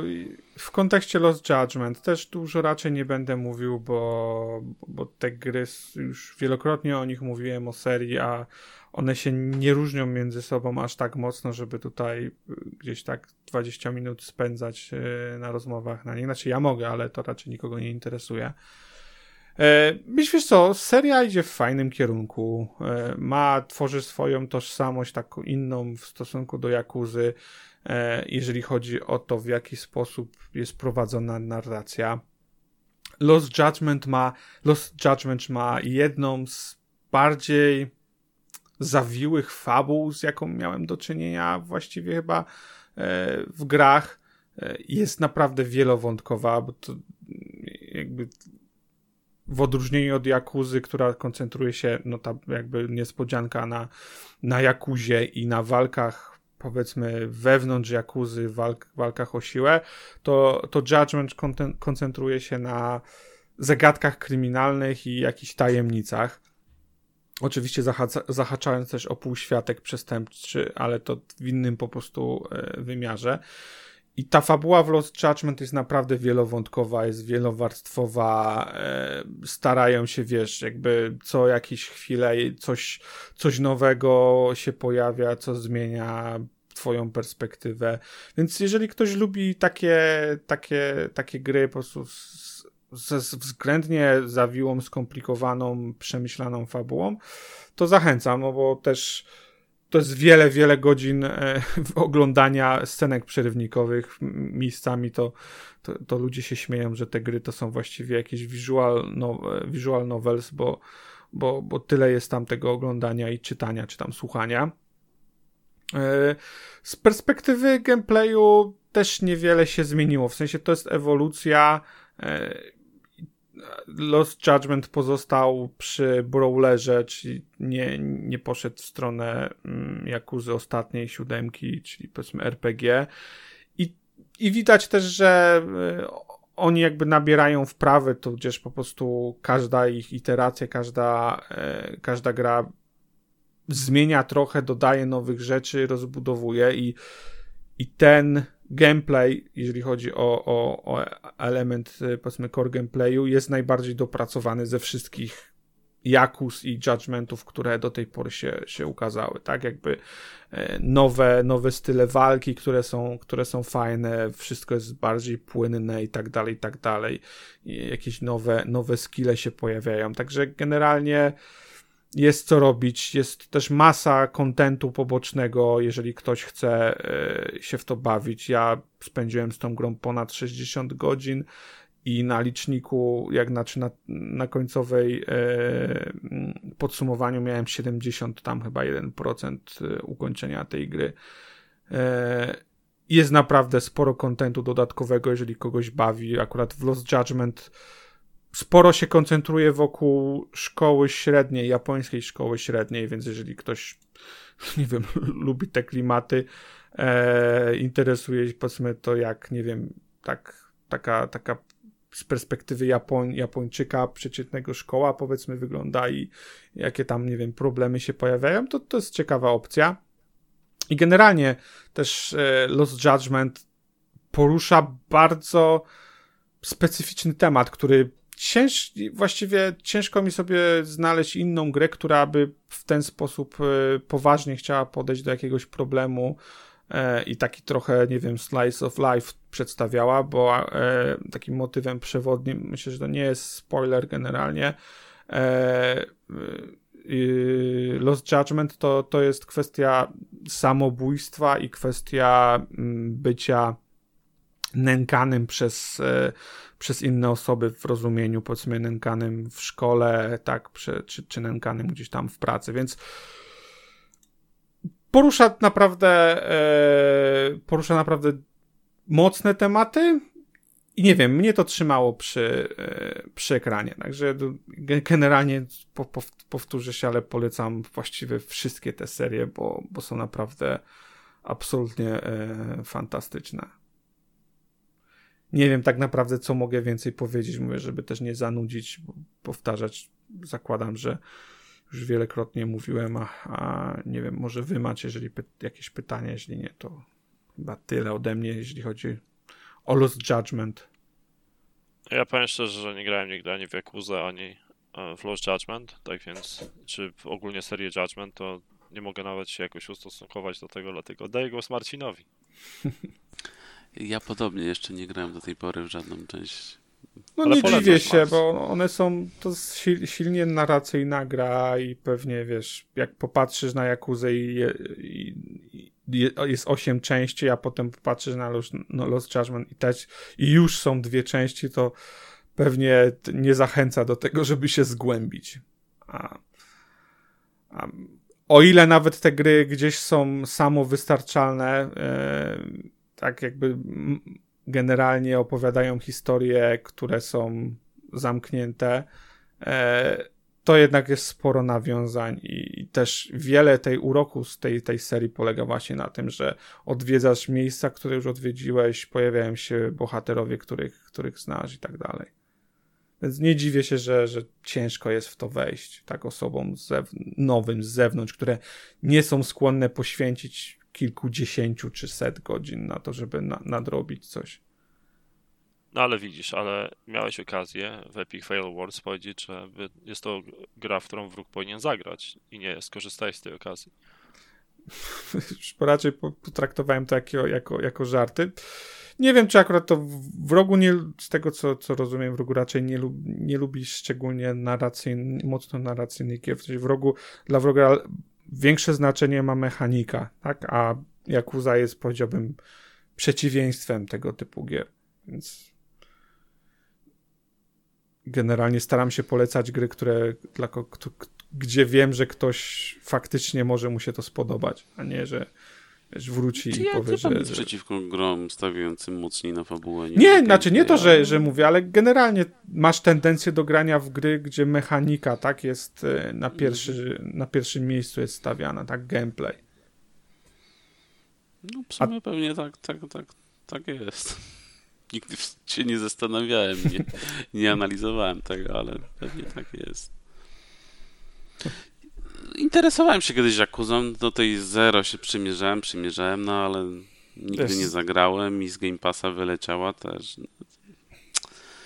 w kontekście Lost Judgment też dużo raczej nie będę mówił, bo, bo te gry już wielokrotnie o nich mówiłem, o serii, a one się nie różnią między sobą aż tak mocno, żeby tutaj y, gdzieś tak 20 minut spędzać y, na rozmowach na nich. Znaczy ja mogę, ale to raczej nikogo nie interesuje. E, Wiesz, wiesz co, seria idzie w fajnym kierunku. E, Ma, tworzy swoją tożsamość taką inną w stosunku do Jakuzy, e, jeżeli chodzi o to, w jaki sposób jest prowadzona narracja. Lost Judgment ma, Lost Judgment ma jedną z bardziej zawiłych fabuł, z jaką miałem do czynienia właściwie chyba w grach. Jest naprawdę wielowątkowa, bo to jakby w odróżnieniu od Jakuzy, która koncentruje się, no ta jakby niespodzianka na, na Jakuzie i na walkach powiedzmy wewnątrz Jakuzy, walk, walkach o siłę, to, to Judgment koncentruje się na zagadkach kryminalnych i jakichś tajemnicach. Oczywiście zahacza, zahaczając też o półświatek przestępczy, ale to w innym po prostu e, wymiarze. I ta fabuła w Lost Judgment jest naprawdę wielowątkowa, jest wielowarstwowa. E, starają się, wiesz, jakby co jakieś chwile coś, coś nowego się pojawia, co zmienia twoją perspektywę. Więc jeżeli ktoś lubi takie, takie, takie gry po prostu ze względnie zawiłą, skomplikowaną, przemyślaną fabułą, to zachęcam, no bo też to jest wiele, wiele godzin e, oglądania scenek przerywnikowych. Miejscami to, to, to, ludzie się śmieją, że te gry to są właściwie jakieś visual, no, visual novels, bo, bo, bo tyle jest tam tego oglądania i czytania, czy tam słuchania. E, z perspektywy gameplayu też niewiele się zmieniło. W sensie to jest ewolucja. Lost Judgment pozostał przy Brawlerze, czyli nie, nie poszedł w stronę mm, Jakuzy ostatniej siódemki, czyli powiedzmy RPG. I, i widać też, że e, oni jakby nabierają wprawy, tudzież po prostu każda ich iteracja, każda, każda gra zmienia trochę, dodaje nowych rzeczy, rozbudowuje i, i ten gameplay, jeżeli chodzi o, o, o element, y, powiedzmy, core gameplayu, jest najbardziej dopracowany ze wszystkich Jakus i Judgmentów, które do tej pory się, się ukazały, tak? Jakby e, nowe, nowe style walki, które są, które są fajne, wszystko jest bardziej płynne i tak dalej, i tak dalej. I jakieś nowe, nowe skille się pojawiają. Także generalnie jest co robić, jest też masa kontentu pobocznego, jeżeli ktoś chce e, się w to bawić. Ja spędziłem z tą grą ponad 60 godzin i na liczniku, jak znaczy na, na końcowej e, podsumowaniu miałem 70 tam chyba 1% e, ukończenia tej gry. Jest naprawdę sporo kontentu dodatkowego, jeżeli kogoś bawi. Akurat w Lost Judgment sporo się koncentruje wokół szkoły średniej, japońskiej szkoły średniej, więc jeżeli ktoś, [LAUGHS] nie wiem, [LAUGHS] lubi te klimaty, e, interesuje się, powiedzmy to jak, nie wiem, tak, taka, taka z perspektywy Japoń, Japończyka przeciętnego szkoła, powiedzmy, wygląda i jakie tam, nie wiem, problemy się pojawiają, to to jest ciekawa opcja. I generalnie też e, Lost Judgment porusza bardzo specyficzny temat, który cięż, właściwie ciężko mi sobie znaleźć inną grę, która by w ten sposób e, poważnie chciała podejść do jakiegoś problemu e, i taki trochę, nie wiem, slice of life przedstawiała, bo e, takim motywem przewodnim, myślę, że to nie jest spoiler generalnie, Lost Judgment to, to jest kwestia samobójstwa i kwestia mm, bycia nękanym przez przez inne osoby w rozumieniu, powiedzmy, nękanym w szkole, tak, czy, czy nękanym gdzieś tam w pracy, więc porusza naprawdę, e, porusza naprawdę mocne tematy i nie wiem, mnie to trzymało przy, e, przy ekranie, także generalnie po, po, powtórzę się, ale polecam właściwie wszystkie te serie, bo, bo są naprawdę absolutnie e, fantastyczne nie wiem tak naprawdę, co mogę więcej powiedzieć. Mówię, żeby też nie zanudzić, powtarzać. Zakładam, że już wielokrotnie mówiłem, a, a nie wiem, może wy macie, jeżeli py jakieś pytania, jeśli nie, to chyba tyle ode mnie, jeśli chodzi o Lost Judgment. Ja powiem szczerze, że nie grałem nigdy ani w Yakuza, ani e, w Lost Judgment, tak więc, czy ogólnie serię Judgment, to nie mogę nawet się jakoś ustosunkować do tego, dlatego daję głos Marcinowi. [LAUGHS] Ja podobnie jeszcze nie grałem do tej pory w żadną część. No Ale nie dziwię się, bo one są, to silnie narracyjna gra i pewnie, wiesz, jak popatrzysz na Jakuzę i, i, i jest osiem części, a potem popatrzysz na Lost, no Lost Judgment i, też, i już są dwie części, to pewnie nie zachęca do tego, żeby się zgłębić. A, a o ile nawet te gry gdzieś są samowystarczalne, yy, tak jakby generalnie opowiadają historie, które są zamknięte, e, to jednak jest sporo nawiązań i też wiele tej uroku z tej, tej serii polega właśnie na tym, że odwiedzasz miejsca, które już odwiedziłeś, pojawiają się bohaterowie, których, których znasz i tak dalej. Więc nie dziwię się, że, że ciężko jest w to wejść tak osobom z nowym z zewnątrz, które nie są skłonne poświęcić kilkudziesięciu czy set godzin na to, żeby na, nadrobić coś. No ale widzisz, ale miałeś okazję w Epic Fail Awards powiedzieć, że jest to gra, w którą wróg powinien zagrać i nie skorzystałeś z tej okazji. [LAUGHS] raczej potraktowałem to jako, jako, jako żarty. Nie wiem, czy akurat to w rogu nie, z tego co, co rozumiem, w rogu raczej nie, lub, nie lubi szczególnie narracyjny, mocno narracyjnych gier. W rogu, dla wroga większe znaczenie ma mechanika, tak? A Yakuza jest, powiedziałbym, przeciwieństwem tego typu gier. Więc generalnie staram się polecać gry, które dla, gdzie wiem, że ktoś faktycznie może mu się to spodobać, a nie, że wiesz, wróci i ja powie, że, że... przeciwko grom stawiającym mocniej na fabułę. Nie, nie znaczy nie to, że, że mówię, ale generalnie masz tendencję do grania w gry, gdzie mechanika tak jest e, na, pierwszy, na pierwszym miejscu jest stawiana, tak gameplay. No w sumie a... pewnie tak, tak, tak, tak jest. [LAUGHS] Nigdy się nie zastanawiałem, nie, nie analizowałem tego, ale pewnie tak jest. Interesowałem się kiedyś Jakuzą, do tej Zero się przymierzałem, przymierzałem, no ale nigdy nie zagrałem i z Game Passa wyleciała też.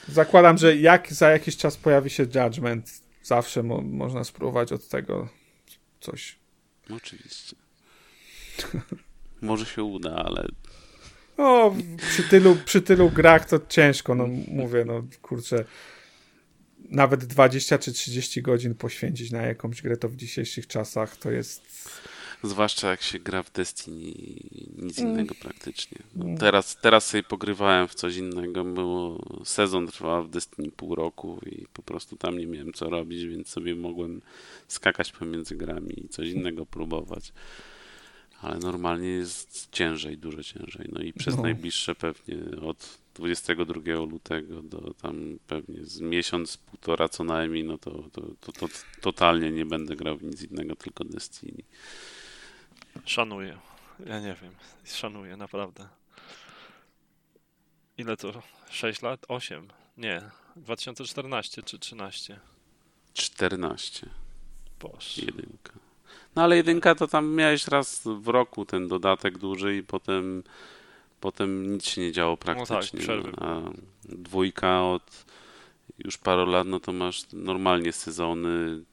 Zakładam, że jak za jakiś czas pojawi się Judgment, zawsze mo można spróbować od tego coś. Oczywiście. [LAUGHS] Może się uda, ale no, przy tylu, przy tylu grach to ciężko, no mówię, no kurczę. Nawet 20 czy 30 godzin poświęcić na jakąś grę to w dzisiejszych czasach to jest. Zwłaszcza jak się gra w Destiny, nic mm. innego praktycznie. No, teraz, teraz sobie pogrywałem w coś innego, bo sezon trwał w Destiny pół roku i po prostu tam nie miałem co robić, więc sobie mogłem skakać pomiędzy grami i coś innego próbować ale normalnie jest ciężej, dużo ciężej. No i przez no. najbliższe pewnie od 22 lutego do tam pewnie z miesiąc, półtora co najmniej, no to, to, to, to totalnie nie będę grał w nic innego, tylko Destiny. Szanuję. Ja nie wiem. Szanuję, naprawdę. Ile to? 6 lat? 8? Nie. 2014 czy 13? 14. Boże. Jedynka. No ale jedynka to tam miałeś raz w roku ten dodatek duży i potem potem nic się nie działo praktycznie. No tak, A dwójka od już paru lat, no to masz normalnie sezony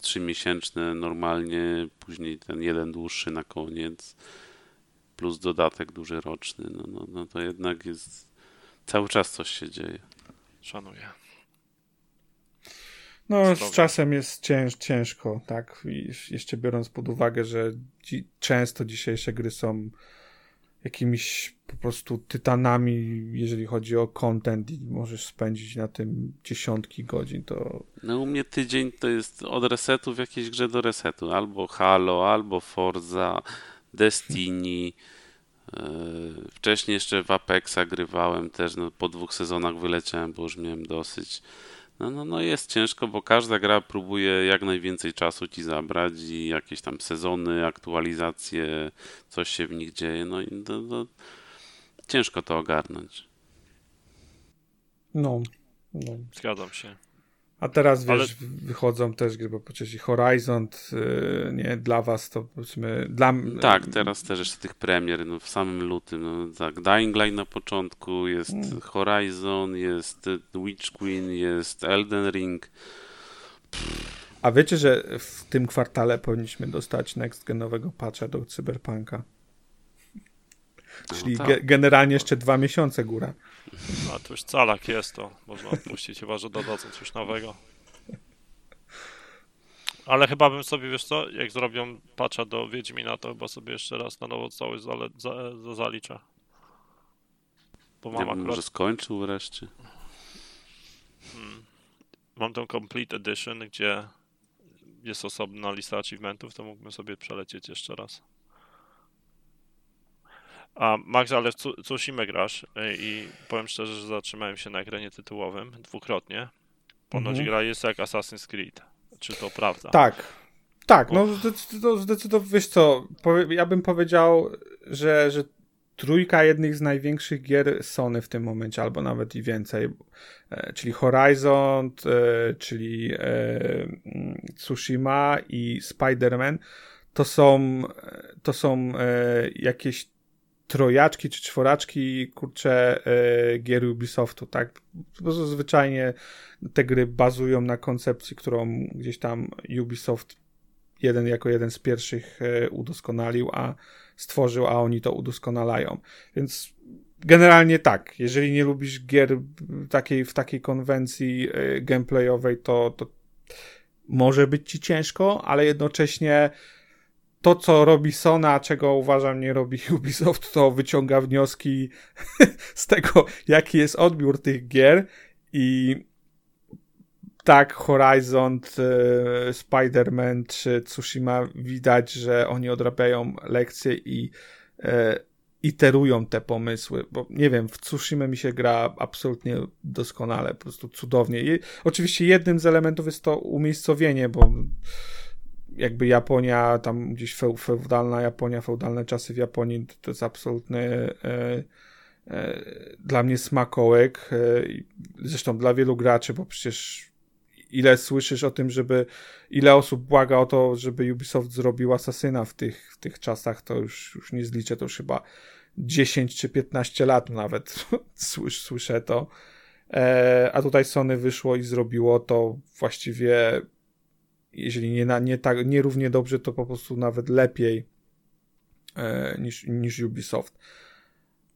trzymiesięczne normalnie, później ten jeden dłuższy na koniec, plus dodatek duży roczny. No, no, no to jednak jest cały czas coś się dzieje. Szanuję. No, z czasem jest cięż, ciężko, tak? I jeszcze biorąc pod uwagę, że dzi często dzisiejsze gry są jakimiś po prostu tytanami, jeżeli chodzi o content i możesz spędzić na tym dziesiątki godzin, to... No u mnie tydzień to jest od resetu w jakiejś grze do resetu. Albo Halo, albo Forza, Destiny. E, wcześniej jeszcze w Apexa grywałem też, no, po dwóch sezonach wyleciałem, bo już miałem dosyć. No, no, no jest ciężko, bo każda gra próbuje jak najwięcej czasu ci zabrać i jakieś tam sezony, aktualizacje, coś się w nich dzieje. No i to, to ciężko to ogarnąć. No, no. Zgadzam się. A teraz wiesz, Ale... wychodzą też gry, bo przecież Horizon, yy, nie, dla was to powiedzmy, dla Tak, teraz też jeszcze tych premier, no w samym lutym, no tak, Dying Light na początku, jest hmm. Horizon, jest Witch Queen, jest Elden Ring. A wiecie, że w tym kwartale powinniśmy dostać next genowego patcha do Cyberpunka? Czyli no tak. ge generalnie jeszcze dwa miesiące góra. A to już calak jest, to można odpuścić, chyba że dodadzą coś nowego. Ale chyba bym sobie, wiesz co, jak zrobią patcha do Wiedźmina, to chyba sobie jeszcze raz na nowo cały zale, za, za, zaliczę. Bo mam ja akurat... może skończył wreszcie. Hmm. Mam tą Complete Edition, gdzie jest osobna lista achievementów, to mógłbym sobie przelecieć jeszcze raz. A Max, ale w Tsushima grasz e, i powiem szczerze, że zatrzymałem się na ekranie tytułowym dwukrotnie. Ponoć mhm. gra jest jak Assassin's Creed. Czy to prawda? Tak. Tak, no zdecydowanie, zdecydowanie wiesz co, ja bym powiedział, że, że trójka jednych z największych gier Sony w tym momencie, albo nawet i więcej, e, czyli Horizon, e, czyli Tsushima i Spider-Man, to są, to są jakieś trojaczki czy czworaczki, kurcze, e, gier Ubisoftu, tak? Bo zwyczajnie te gry bazują na koncepcji, którą gdzieś tam Ubisoft jeden jako jeden z pierwszych e, udoskonalił, a stworzył, a oni to udoskonalają. Więc generalnie tak, jeżeli nie lubisz gier takiej, w takiej konwencji e, gameplayowej, to, to może być ci ciężko, ale jednocześnie to, co robi Sona, czego uważam nie robi [LAUGHS] Ubisoft, to wyciąga wnioski [LAUGHS] z tego, jaki jest odbiór tych gier i tak Horizon, e, Spider-Man czy Tsushima widać, że oni odrabiają lekcje i e, iterują te pomysły, bo nie wiem, w Tsushima mi się gra absolutnie doskonale, po prostu cudownie. I oczywiście jednym z elementów jest to umiejscowienie, bo jakby Japonia, tam gdzieś feudalna Japonia, feudalne czasy w Japonii, to jest absolutny e, e, dla mnie smakołek. E, zresztą dla wielu graczy, bo przecież ile słyszysz o tym, żeby ile osób błaga o to, żeby Ubisoft zrobił Asasyna w tych, w tych czasach, to już, już nie zliczę, to już chyba 10 czy 15 lat nawet [LAUGHS] słysz, słyszę to. E, a tutaj Sony wyszło i zrobiło to właściwie, jeżeli nie, na, nie, tak, nie równie dobrze, to po prostu nawet lepiej e, niż, niż Ubisoft.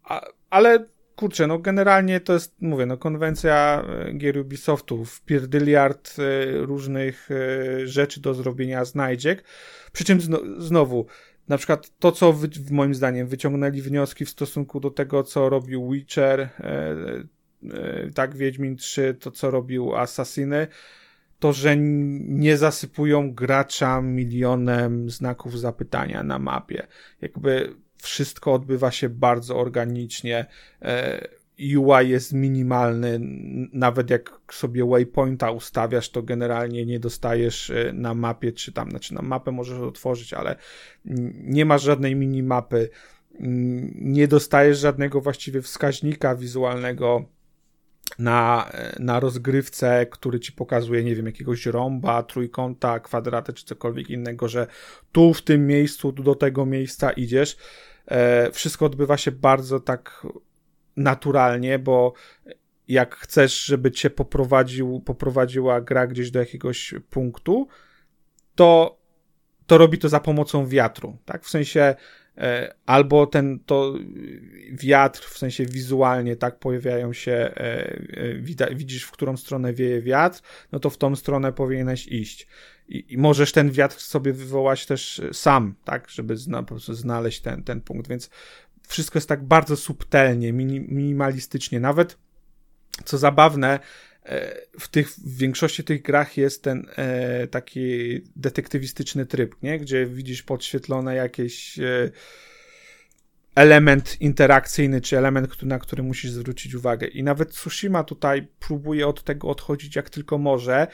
A, ale kurczę, no generalnie to jest, mówię, no konwencja e, gier Ubisoftu, wpierdyliard e, różnych e, rzeczy do zrobienia znajdziek, przy czym zno, znowu, na przykład to, co wy, moim zdaniem wyciągnęli wnioski w stosunku do tego, co robił Witcher, tak, Wiedźmin 3, to co robił Assassiny, to, że nie zasypują gracza milionem znaków zapytania na mapie. Jakby wszystko odbywa się bardzo organicznie. E, UI jest minimalny, nawet jak sobie waypointa ustawiasz, to generalnie nie dostajesz e, na mapie, czy tam, znaczy na mapę możesz otworzyć, ale nie masz żadnej minimapy, nie dostajesz żadnego właściwie wskaźnika wizualnego na, na rozgrywce, który ci pokazuje, nie wiem, jakiegoś rąba, trójkąta, kwadraty czy cokolwiek innego, że tu w tym miejscu, tu do tego miejsca idziesz. E, wszystko odbywa się bardzo tak naturalnie, bo jak chcesz, żeby cię poprowadził, poprowadziła gra gdzieś do jakiegoś punktu, to, to robi to za pomocą wiatru, tak? W sensie albo ten to wiatr, w sensie wizualnie, tak, pojawiają się, e, widzisz, w którą stronę wieje wiatr, no to w tą stronę powinieneś iść. I, i możesz ten wiatr sobie wywołać też e, sam, tak, żeby zna, po prostu znaleźć ten, ten punkt, więc wszystko jest tak bardzo subtelnie, mini, minimalistycznie, nawet co zabawne, e, w, tych, w większości tych grach jest ten e, taki detektywistyczny tryb, nie? gdzie widzisz podświetlone jakieś e, element interakcyjny, czy element, na który musisz zwrócić uwagę. I nawet Tsushima tutaj próbuje od tego odchodzić jak tylko może.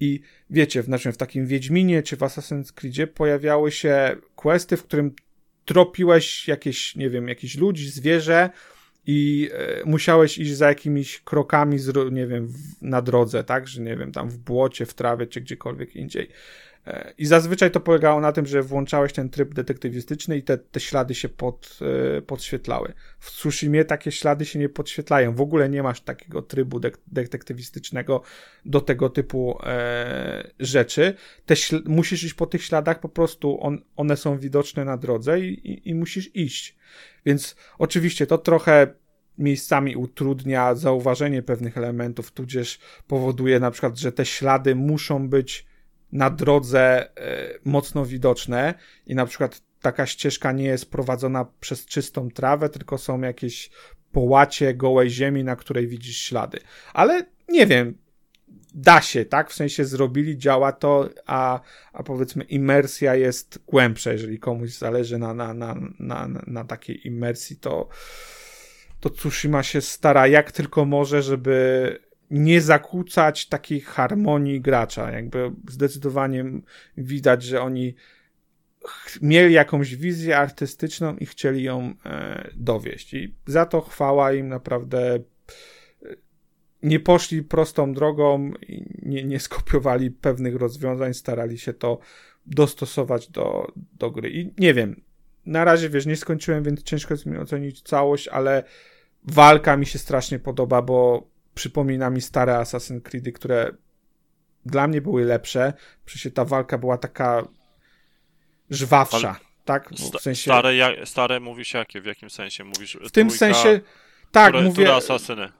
I wiecie, w, znaczy w takim Wiedźminie czy w Assassin's Creedzie pojawiały się questy, w którym tropiłeś jakieś, nie wiem, jakieś ludzi, zwierzę i e, musiałeś iść za jakimiś krokami, z, nie wiem, na drodze, tak, że nie wiem, tam w błocie, w trawie czy gdziekolwiek indziej. E, I zazwyczaj to polegało na tym, że włączałeś ten tryb detektywistyczny i te, te ślady się pod, e, podświetlały. W Tsushimie takie ślady się nie podświetlają. W ogóle nie masz takiego trybu de detektywistycznego do tego typu e, rzeczy. Te musisz iść po tych śladach, po prostu on, one są widoczne na drodze i, i, i musisz iść. Więc oczywiście to trochę miejscami utrudnia zauważenie pewnych elementów, tudzież powoduje na przykład, że te ślady muszą być na drodze e, mocno widoczne i na przykład taka ścieżka nie jest prowadzona przez czystą trawę, tylko są jakieś połacie gołej ziemi, na której widzisz ślady. Ale nie wiem, da się, tak? W sensie zrobili, działa to, a, a powiedzmy imersja jest głębsza. Jeżeli komuś zależy na, na, na, na, na takiej imersji, to, to Tsushima się stara jak tylko może, żeby nie zakłócać takiej harmonii gracza. Jakby zdecydowanie widać, że oni mieli jakąś wizję artystyczną i chcieli ją e, dowieść. I za to chwała im naprawdę. E, nie poszli prostą drogą, nie, nie skopiowali pewnych rozwiązań, starali się to dostosować do, do gry. I nie wiem, na razie wiesz, nie skończyłem, więc ciężko jest mi ocenić całość, ale walka mi się strasznie podoba, bo przypomina mi stare Assassin's Creedy, które dla mnie były lepsze. Przecież ta walka była taka żwawsza, tak? W sensie, Stare, ja, stare mówisz jakie? W jakim sensie mówisz? w tym sensie, tak, które, mówię, Które asasyny?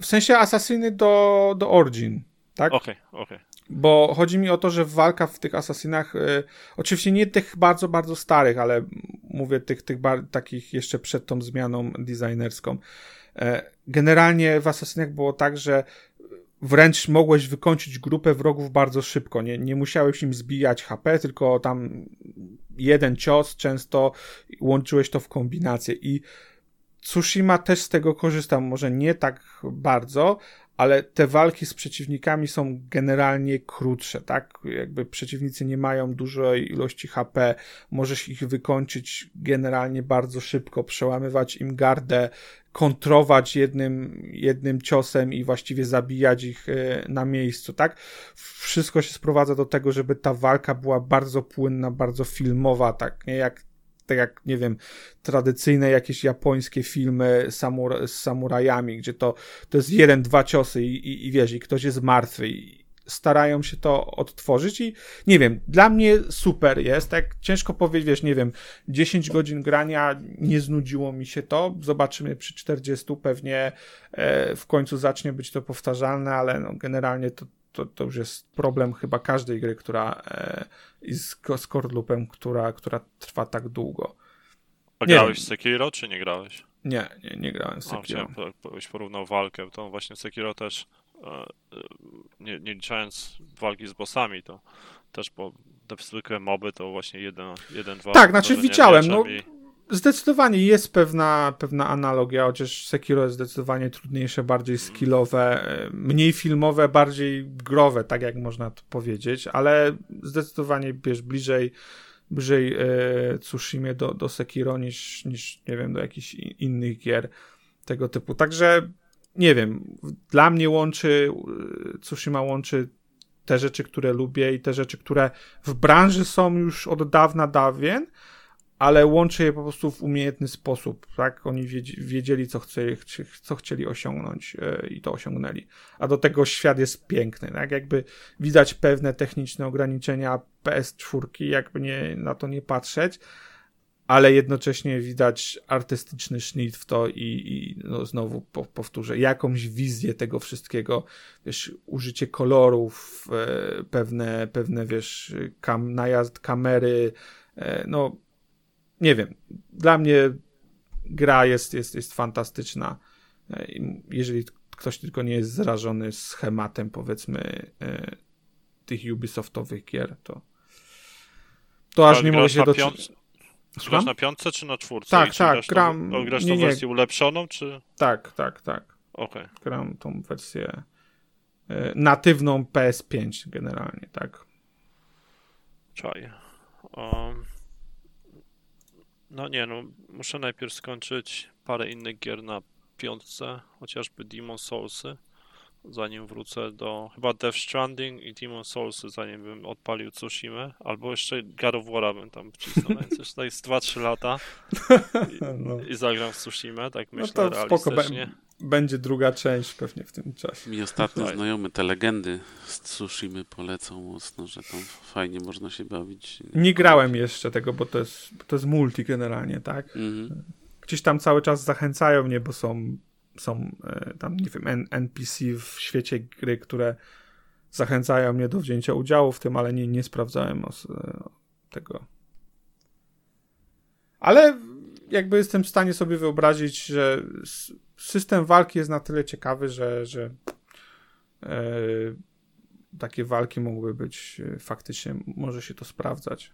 w sensie asasyny do, do Origin, tak? Okej, okej. Bo chodzi mi o to, że walka w tych asasynach, y, oczywiście nie tych bardzo, bardzo starych, ale mówię tych, tych bar- takich jeszcze przed tą zmianą designerską. E, generalnie w asasynach było tak, że wręcz mogłeś wykończyć grupę wrogów bardzo szybko. Nie, nie musiałeś im zbijać HP, tylko tam jeden cios, często łączyłeś to w kombinację. I Tsushima też z tego korzysta, może nie tak bardzo, ale te walki z przeciwnikami są generalnie krótsze, tak? Jakby przeciwnicy nie mają dużej ilości HP, możesz ich wykończyć generalnie bardzo szybko, przełamywać im gardę, kontrować jednym, jednym ciosem i właściwie zabijać ich e, na miejscu, tak? Wszystko się sprowadza do tego, żeby ta walka była bardzo płynna, bardzo filmowa, tak? Nie jak tak jak, nie wiem, tradycyjne jakieś japońskie filmy samura z samurajami, gdzie to, to jest jeden, dwa ciosy i, i, i wiesz, i ktoś jest martwy i starają się to odtworzyć i nie wiem, dla mnie super jest, tak ciężko powiedzieć, wiesz, nie wiem, 10 godzin grania, nie znudziło mi się to, zobaczymy przy 40 pewnie e, w końcu zacznie być to powtarzalne, ale no, generalnie to, to, to już jest problem chyba każdej gry, która e, z, z core loopem, która, która trwa tak długo. A Nie grałeś wiem. w Sekiro, czy nie grałeś? Nie, nie, nie grałem w No, Sekiro. po- byś porównał walkę, to właśnie Sekiro też, e, e, nie, nie liczając walki z bossami, to też, bo te zwykłe moby to właśnie jeden, jeden dwa... Tak, znaczy widziałem, no, I, Zdecydowanie jest pewna, pewna analogia, chociaż Sekiro jest zdecydowanie trudniejsze, bardziej skillowe, mniej filmowe, bardziej growe, tak jak można to powiedzieć, ale zdecydowanie wiesz, bliżej, bliżej e, Tsushimie do, do Sekiro niż, niż, nie wiem, do jakichś innych gier tego typu. Także, nie wiem, dla mnie łączy, e, Tsushima łączy te rzeczy, które lubię i te rzeczy, które w branży są już od dawna dawien, ale łączy je po prostu w umiejętny sposób, tak? Oni wiedz- wiedzieli, co, chce, co chcieli osiągnąć e, i to osiągnęli. A do tego świat jest piękny, tak? Jakby widać pewne techniczne ograniczenia PS4, jakby nie, na to nie patrzeć, ale jednocześnie widać artystyczny sznyt w to i, i no znowu po, powtórzę, jakąś wizję tego wszystkiego, wiesz, użycie kolorów, e, pewne, pewne, wiesz, kam, najazd kamery, e, no nie wiem, dla mnie gra jest, jest, jest fantastyczna. Jeżeli ktoś tylko nie jest zrażony schematem, powiedzmy, e, tych Ubisoftowych gier, to, to aż nie mogę się piątce- Słucham? Grasz na piątce czy na czwórce? Tak, tak, grasz gram- Tą, grasz nie, tą nie. wersję ulepszoną, czy... Tak, tak, tak. Okej. Gram tą wersję e, natywną PS5 generalnie, tak. Czaj. Um, no nie, no muszę najpierw skończyć parę innych gier na piątce, chociażby Demon Soulsy, zanim wrócę do chyba Death Stranding i Demon Soulsy, zanim bym odpalił Tsushima, albo jeszcze God of War'a bym tam wcisnął, [LAUGHS] no więc jeszcze jest 2-3 lata No, i zagram w Tsushima, tak no myślę to spoko, realistycznie. be- będzie druga część pewnie w tym czasie. Mi ostatnio znajomy te legendy z Tsushimy polecą mocno, że tam fajnie można się bawić. Nie grałem jeszcze tego, bo to jest, bo to jest multi generalnie, tak? Mhm. Gdzieś tam cały czas zachęcają mnie, bo są, są e, tam, nie wiem, NPC w świecie gry, które zachęcają mnie do wzięcia udziału w tym, ale nie, nie sprawdzałem e, tego. Ale jakby jestem w stanie sobie wyobrazić, że system walki jest na tyle ciekawy, że, że e, takie walki mogły być e, faktycznie, może się to sprawdzać.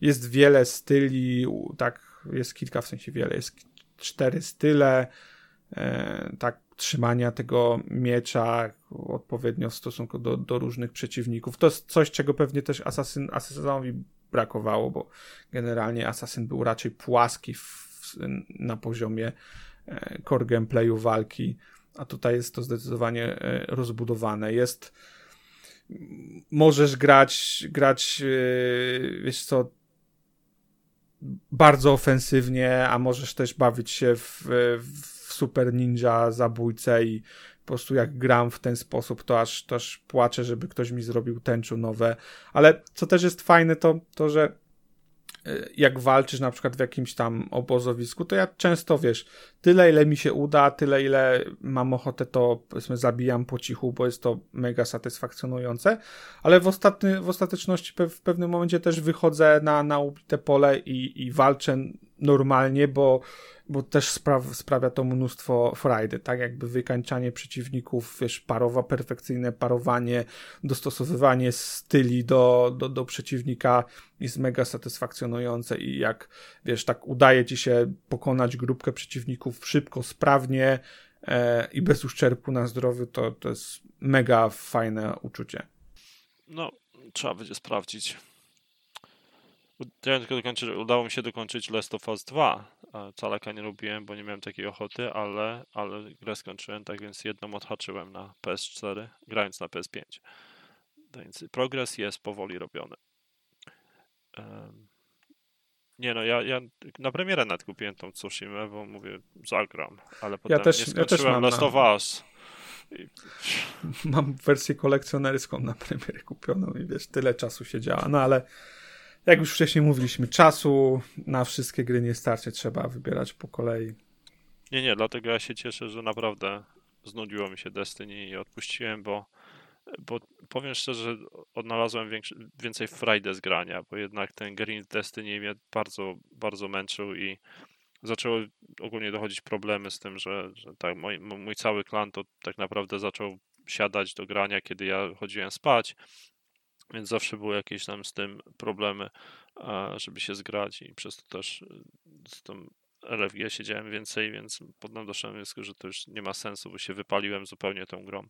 Jest wiele styli, tak, jest kilka, w sensie wiele, jest cztery style, e, tak, trzymania tego miecza odpowiednio w stosunku do, do różnych przeciwników. To jest coś, czego pewnie też Assassin, Assassinowi brakowało, bo generalnie Assassin był raczej płaski w, na poziomie core gameplayu walki, a tutaj jest to zdecydowanie e, rozbudowane. Jest możesz grać, grać e, wiesz co, bardzo ofensywnie, a możesz też bawić się w, w super ninja zabójcę i po prostu jak gram w ten sposób, to aż, to aż płaczę, żeby ktoś mi zrobił tęczu nowe. Ale co też jest fajne, to, to że e, jak walczysz na przykład w jakimś tam obozowisku, to ja często, wiesz, tyle ile mi się uda, tyle ile mam ochotę, to powiedzmy zabijam po cichu, bo jest to mega satysfakcjonujące, ale w, ostatny, w ostateczności w pewnym momencie też wychodzę na, na ubite pole i, i walczę normalnie, bo bo też spraw, sprawia to mnóstwo frajdy, tak jakby wykańczanie przeciwników, wiesz, parowa, perfekcyjne parowanie, dostosowywanie styli do, do, do przeciwnika jest mega satysfakcjonujące i jak, wiesz, tak udaje ci się pokonać grupkę przeciwników szybko, sprawnie e, i bez uszczerbku na zdrowiu, to, to jest mega fajne uczucie. No, trzeba będzie sprawdzić. Ja tylko dokończę, udało mi się dokończyć Last of Us 2. Calaka nie lubiłem, bo nie miałem takiej ochoty, ale, ale grę skończyłem, tak więc jedną odhaczyłem na PS4, grając na PS5. Więc progres jest powoli robiony. Nie no, ja, ja na premierę nawet kupiłem tą Tsushima, bo mówię, zagram, ale potem ja też, nie skończyłem ja też Last na... of Us. [LAUGHS] Mam wersję kolekcjonerską na premierę kupioną i wiesz, tyle czasu się działa, no ale jak już wcześniej mówiliśmy, czasu na wszystkie gry nie starczy, trzeba wybierać po kolei. Nie, nie, dlatego ja się cieszę, że naprawdę znudziło mi się Destiny i odpuściłem, bo, bo powiem szczerze, odnalazłem większy, więcej frajdę z grania, bo jednak ten green Destiny mnie bardzo, bardzo męczył i zaczęły ogólnie dochodzić problemy z tym, że, że tak, mój, mój cały klan to tak naprawdę zaczął siadać do grania, kiedy ja chodziłem spać, więc zawsze były jakieś tam z tym problemy, żeby się zgrać i przez to też y, z tym LFG siedziałem więcej, więc potem doszedłem do wniosku, że to już nie ma sensu, bo się wypaliłem zupełnie tą grą.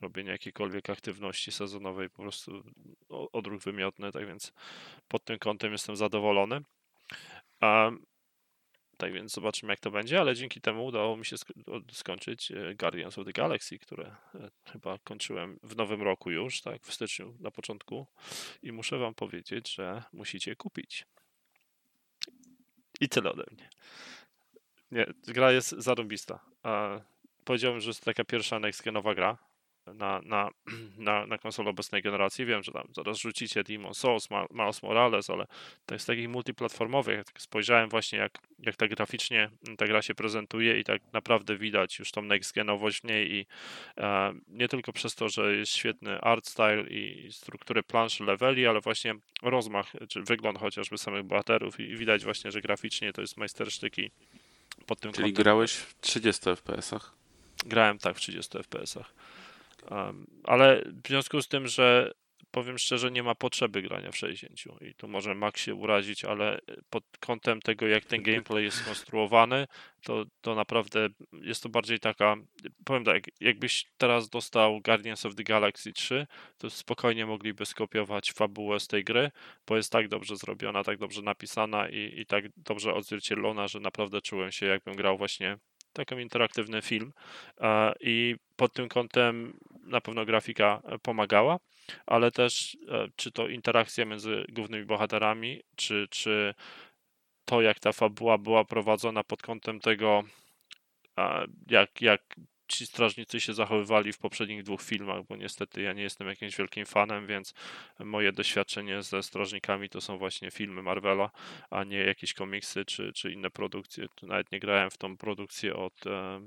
Robienie jakiejkolwiek aktywności sezonowej, po prostu odruch wymiotny, tak więc pod tym kątem jestem zadowolony. Tak więc zobaczymy, jak to będzie, ale dzięki temu udało mi się skończyć e, Guardians of the Galaxy, które e, chyba kończyłem w nowym roku już, tak, w styczniu na początku. I muszę Wam powiedzieć, że musicie kupić. I tyle ode mnie. Nie, gra jest zarobista. Powiedziałbym, że jest taka pierwsza next genowa gra na, na, [CLEARS THROAT] na, na konsolę obecnej generacji. Wiem, że tam zaraz rzucicie Demon Souls, Miles Morales, ale to jest takich multiplatformowych. Jak tak spojrzałem właśnie, jak, jak ta graficznie ta gra się prezentuje i tak naprawdę widać już tą next genowość w niej i e, nie tylko przez to, że jest świetny art style i strukturę planszy, leveli, ale właśnie rozmach, czy wygląd chociażby samych bohaterów i widać właśnie, że graficznie to jest majstersztyki pod tym Czyli kątem. grałeś w 30 FPS-ach? Grałem tak w 30 FPS-ach. Ale w związku z tym, że powiem szczerze, nie ma potrzeby grania w 60 i tu może Max się urazić, ale pod kątem tego, jak ten gameplay jest skonstruowany, to, to naprawdę jest to bardziej taka, powiem tak, jakbyś teraz dostał Guardians of the Galaxy 3, to spokojnie mogliby skopiować fabułę z tej gry, bo jest tak dobrze zrobiona, tak dobrze napisana i, i tak dobrze odzwierciedlona, że naprawdę czułem się jakbym grał właśnie taki interaktywny film. I pod tym kątem na pewno grafika pomagała, ale też e, czy to interakcja między głównymi bohaterami, czy, czy to jak ta fabuła była prowadzona pod kątem tego, jak, jak ci strażnicy się zachowywali w poprzednich dwóch filmach, bo niestety ja nie jestem jakimś wielkim fanem, więc moje doświadczenie ze strażnikami to są właśnie filmy Marvela, a nie jakieś komiksy czy, czy inne produkcje. Nawet nie grałem w tą produkcję od e,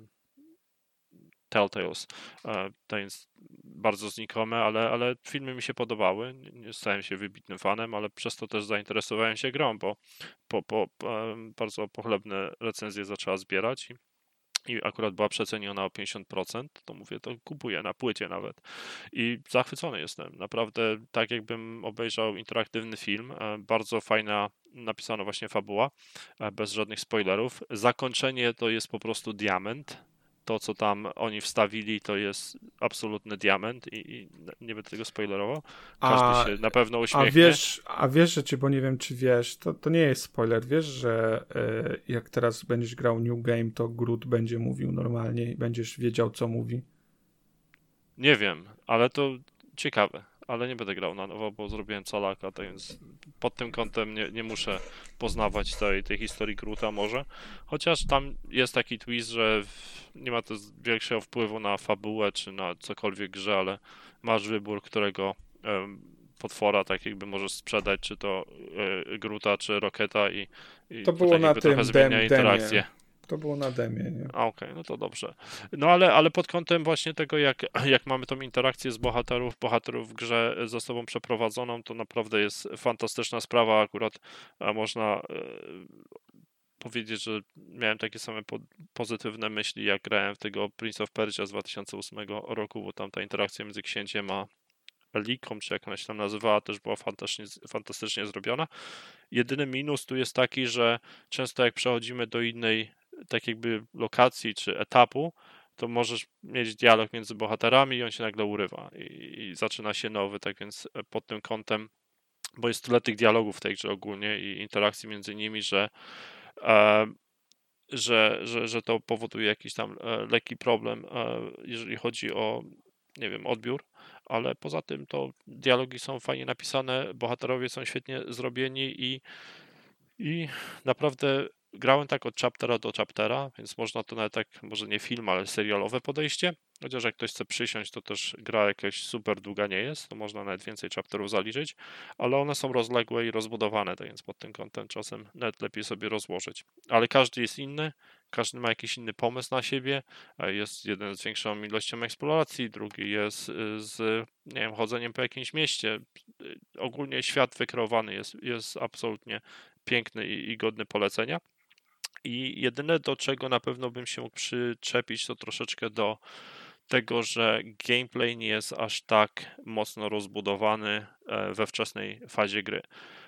Telltales. E, to jest bardzo znikome, ale, ale filmy mi się podobały. Nie stałem się wybitnym fanem, ale przez to też zainteresowałem się grą, bo po, po, bardzo pochlebne recenzje zaczęła zbierać i i akurat była przeceniona o 50%, to mówię, to kupuję na płycie nawet. I zachwycony jestem. Naprawdę tak jakbym obejrzał interaktywny film. E, bardzo fajna napisana właśnie fabuła, e, bez żadnych spoilerów. Zakończenie to jest po prostu diament to, co tam oni wstawili, to jest absolutny diament i, i nie będę tego spoilerował. Każdy a, się na pewno uśmiechnie. A wiesz, a wiesz, że ci, bo nie wiem, czy wiesz, to, to nie jest spoiler, wiesz, że y, jak teraz będziesz grał New Game, to Groot będzie mówił normalnie i będziesz wiedział, co mówi? Nie wiem, ale to ciekawe ale nie będę grał na nowo, bo zrobiłem calaka, tak więc pod tym kątem nie, nie muszę poznawać tej, tej historii Gruta może. Chociaż tam jest taki twist, że nie ma to większego wpływu na fabułę czy na cokolwiek grze, ale masz wybór, którego potwora, tak jakby możesz sprzedać, czy to y, Gruta, czy Roketa i, i To było na tym trochę zmienia dem- interakcję. To było na demie, nie? Okej, no to dobrze. No ale, ale pod kątem właśnie tego, jak, jak mamy tą interakcję z bohaterów, bohaterów w grze ze sobą przeprowadzoną, to naprawdę jest fantastyczna sprawa. Akurat a można e, powiedzieć, że miałem takie same po, pozytywne myśli, jak grałem w tego Prince of Persia z 2008 roku, bo tam ta interakcja między księciem a Liką, czy jak ona się tam nazywała, też była fantastycznie, fantastycznie zrobiona. Jedyny minus tu jest taki, że często jak przechodzimy do innej tak jakby lokacji czy etapu, to możesz mieć dialog między bohaterami i on się nagle urywa i, i zaczyna się nowy, tak więc e, pod tym kątem, bo jest tyle tych dialogów w tej grze ogólnie i interakcji między nimi, że e, że, że, że to powoduje jakiś tam e, lekki problem, e, jeżeli chodzi o, nie wiem, odbiór, ale poza tym to dialogi są fajnie napisane, bohaterowie są świetnie zrobieni i, i naprawdę grałem tak od chaptera do chaptera, więc można to nawet tak, może nie film, ale serialowe podejście. Chociaż jak ktoś chce przysiąść, to też gra jakaś super długa nie jest, to można nawet więcej chapterów zaliczyć, ale one są rozległe i rozbudowane, tak więc pod tym kątem czasem nawet lepiej sobie rozłożyć. Ale każdy jest inny, każdy ma jakiś inny pomysł na siebie. Jest jeden z większą ilością eksploracji, drugi jest y, z, nie wiem, chodzeniem po jakimś mieście. Y, Ogólnie świat wykreowany jest, jest absolutnie piękny i, i godny polecenia. I jedyne do czego na pewno bym się mógł przyczepić, to troszeczkę do tego, że gameplay nie jest aż tak mocno rozbudowany e, we wczesnej fazie gry.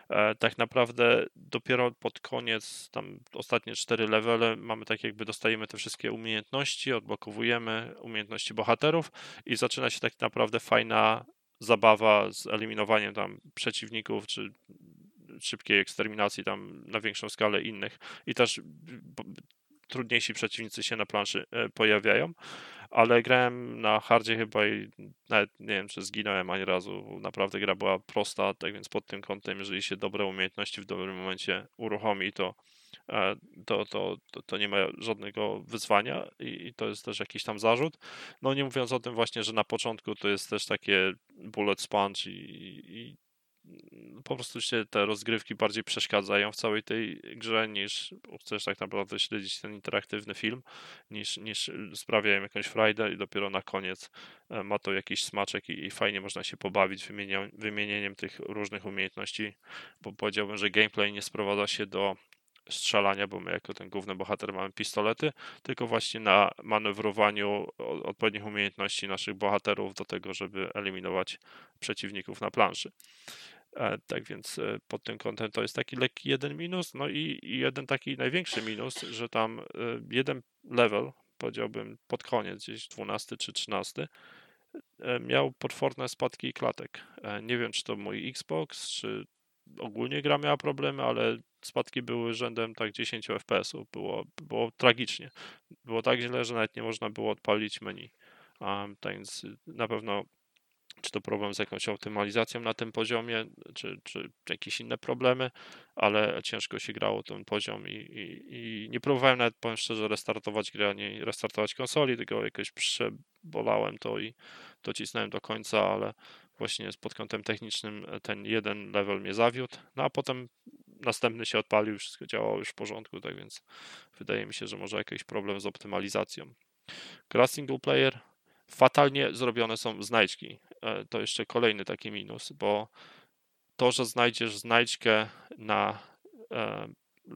E, Tak naprawdę dopiero pod koniec, tam ostatnie cztery levele, mamy tak jakby dostajemy te wszystkie umiejętności, odblokowujemy umiejętności bohaterów i zaczyna się tak naprawdę fajna zabawa z eliminowaniem tam przeciwników, czy szybkiej eksterminacji tam na większą skalę innych i też trudniejsi przeciwnicy się na planszy e, pojawiają, ale grałem na hardzie chyba i nawet nie wiem, czy zginąłem ani razu. Naprawdę gra była prosta, tak więc pod tym kątem, jeżeli się dobre umiejętności w dobrym momencie uruchomi, to, e, to, to, to, to nie ma żadnego wyzwania i, i to jest też jakiś tam zarzut. No nie mówiąc o tym właśnie, że na początku to jest też takie bullet sponge i, i po prostu się te rozgrywki bardziej przeszkadzają w całej tej grze niż chcesz tak naprawdę śledzić ten interaktywny film, niż, niż sprawiają jakąś frajdę i dopiero na koniec e, ma to jakiś smaczek i, i fajnie można się pobawić wymienia, wymienieniem tych różnych umiejętności, bo powiedziałbym, że gameplay nie sprowadza się do strzelania, bo my jako ten główny bohater mamy pistolety, tylko właśnie na manewrowaniu odpowiednich umiejętności naszych bohaterów do tego, żeby eliminować przeciwników na planszy. E, Tak więc e, pod tym kątem to jest taki lekki jeden minus, no i, jeden taki największy minus, że tam e, jeden level, powiedziałbym pod koniec, gdzieś 12 czy 13, e, miał potworne spadki klatek. Nie wiem, czy to mój Xbox, czy ogólnie gra miała problemy, ale spadki były rzędem tak 10 FPS-ów. Było, było tragicznie. Było tak źle, że nawet nie można było odpalić menu. A, tak więc na pewno czy to problem z jakąś optymalizacją na tym poziomie, czy, czy jakieś inne problemy, ale ciężko się grało ten poziom i, i, i nie próbowałem nawet, powiem szczerze, restartować gry, ani restartować konsoli, tylko jakoś przebolałem to i docisnąłem do końca, ale właśnie pod kątem technicznym ten jeden level mnie zawiódł, no a potem następny się odpalił, wszystko działało już w porządku, tak więc wydaje mi się, że może jakiś problem z optymalizacją. Gra single player, fatalnie zrobione są znajdźki. E, To jeszcze kolejny taki minus, bo to, że znajdziesz znajdźkę na e,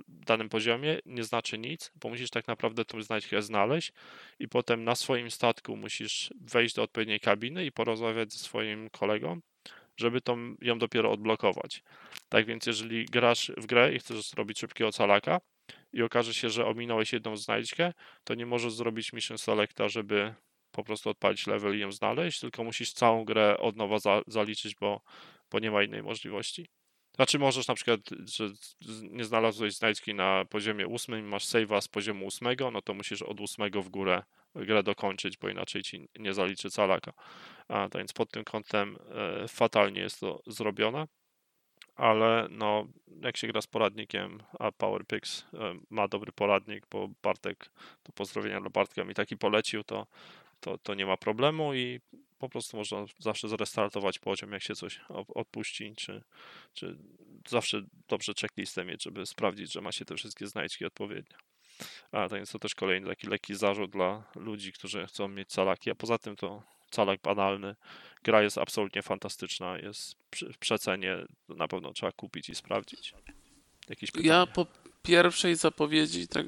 danym poziomie nie znaczy nic, bo musisz tak naprawdę tą znajdźkę znaleźć i potem na swoim statku musisz wejść do odpowiedniej kabiny i porozmawiać ze swoim kolegą, żeby tą, ją dopiero odblokować. Tak więc jeżeli grasz w grę i chcesz zrobić szybkiego calaka i okaże się, że ominąłeś jedną znajdźkę, to nie możesz zrobić mission selecta, żeby po prostu odpalić level i ją znaleźć, tylko musisz całą grę od nowa za, zaliczyć, bo, bo nie ma innej możliwości. Znaczy możesz na przykład, że nie znalazłeś znajdźki na poziomie ósmym i masz save'a z poziomu ósmego, no to musisz od ósmego w górę grę dokończyć, bo inaczej ci nie zaliczy calaka. A, więc pod tym kątem e, fatalnie jest to zrobione, ale no jak się gra z poradnikiem, a PowerPix e, ma dobry poradnik, bo Bartek, to pozdrowienia dla Bartka mi taki polecił, to, to, to nie ma problemu i po prostu można zawsze zrestartować poziom, jak się coś odpuści, czy, czy zawsze dobrze checklistę mieć, żeby sprawdzić, że ma się te wszystkie znajdźki odpowiednio. A to jest to też kolejny taki lekki zarzut dla ludzi, którzy chcą mieć calaki, a poza tym to calak banalny. Gra jest absolutnie fantastyczna, jest w przecenie, na pewno trzeba kupić i sprawdzić. Jakieś Ja po pierwszej zapowiedzi tak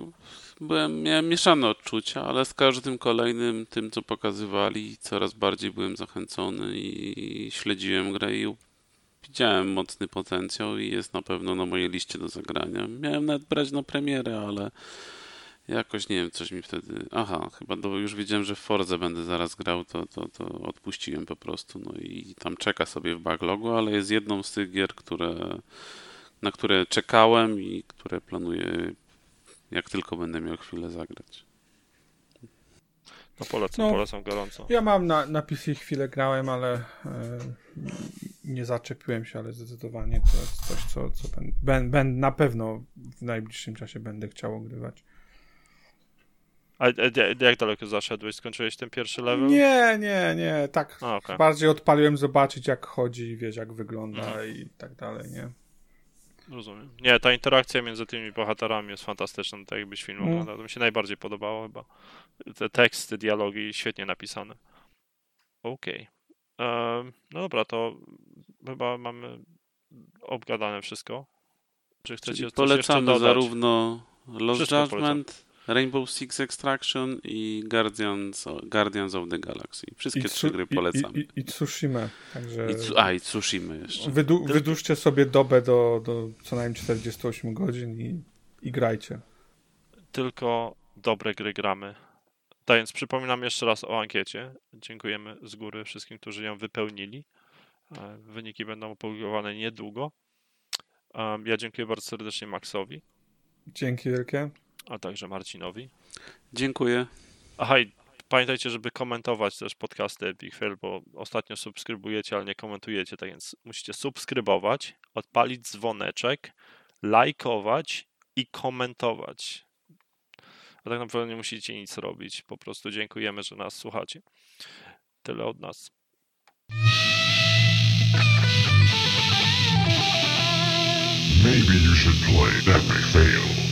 byłem, miałem mieszane odczucia, ale z każdym kolejnym tym, co pokazywali, coraz bardziej byłem zachęcony i śledziłem grę i widziałem mocny potencjał i jest na pewno na mojej liście do zagrania. Miałem nawet brać na premierę, ale jakoś nie wiem, coś mi wtedy. Aha, chyba do, już wiedziałem, że w Forze będę zaraz grał, to, to, to odpuściłem po prostu. No i tam czeka sobie w backlogu, ale jest jedną z tych gier, które, na które czekałem i które planuję, jak tylko będę miał chwilę zagrać. No polecam, no, polecam gorąco. Ja mam na, na PC chwilę grałem, ale e, nie zaczepiłem się, ale zdecydowanie to jest coś, co, co ben, ben, ben, na pewno w najbliższym czasie będę chciał ogrywać. A, a jak daleko zaszedłeś? Skończyłeś ten pierwszy level? Nie, nie, nie. Tak a, okay. bardziej odpaliłem zobaczyć jak chodzi, wiesz jak wygląda mhm. i tak dalej, nie? Rozumiem. Nie, ta interakcja między tymi bohaterami jest fantastyczna, tak jakbyś film mm. oglądał. To mi się najbardziej podobało chyba. Te teksty, dialogi świetnie napisane. Okej. Okay. Um, no dobra, to chyba mamy obgadane wszystko. Czy chcecie Czyli coś polecamy zarówno Lost Judgment, polecam. Rainbow Six Extraction i Guardians, Guardians of the Galaxy. Wszystkie I trzy gry polecam. I, i, i Tsushima. Także... I, a, i Tsushima jeszcze. Wydu, wydłużcie sobie dobę do, do co najmniej 48 godzin i, i grajcie. Tylko dobre gry gramy. Tak więc przypominam jeszcze raz o ankiecie. Dziękujemy z góry wszystkim, którzy ją wypełnili. E, wyniki będą opublikowane niedługo. Ja dziękuję bardzo serdecznie Maxowi. Dzięki wielkie a także Marcinowi. Dziękuję. Aha, i pamiętajcie, żeby komentować też podcasty Epic Fail, bo ostatnio subskrybujecie, ale nie komentujecie, tak więc musicie subskrybować, odpalić dzwoneczek, lajkować i komentować. A tak naprawdę nie musicie nic robić. Po prostu dziękujemy, że nas słuchacie. Tyle od nas. Maybe you should play Epic Fail.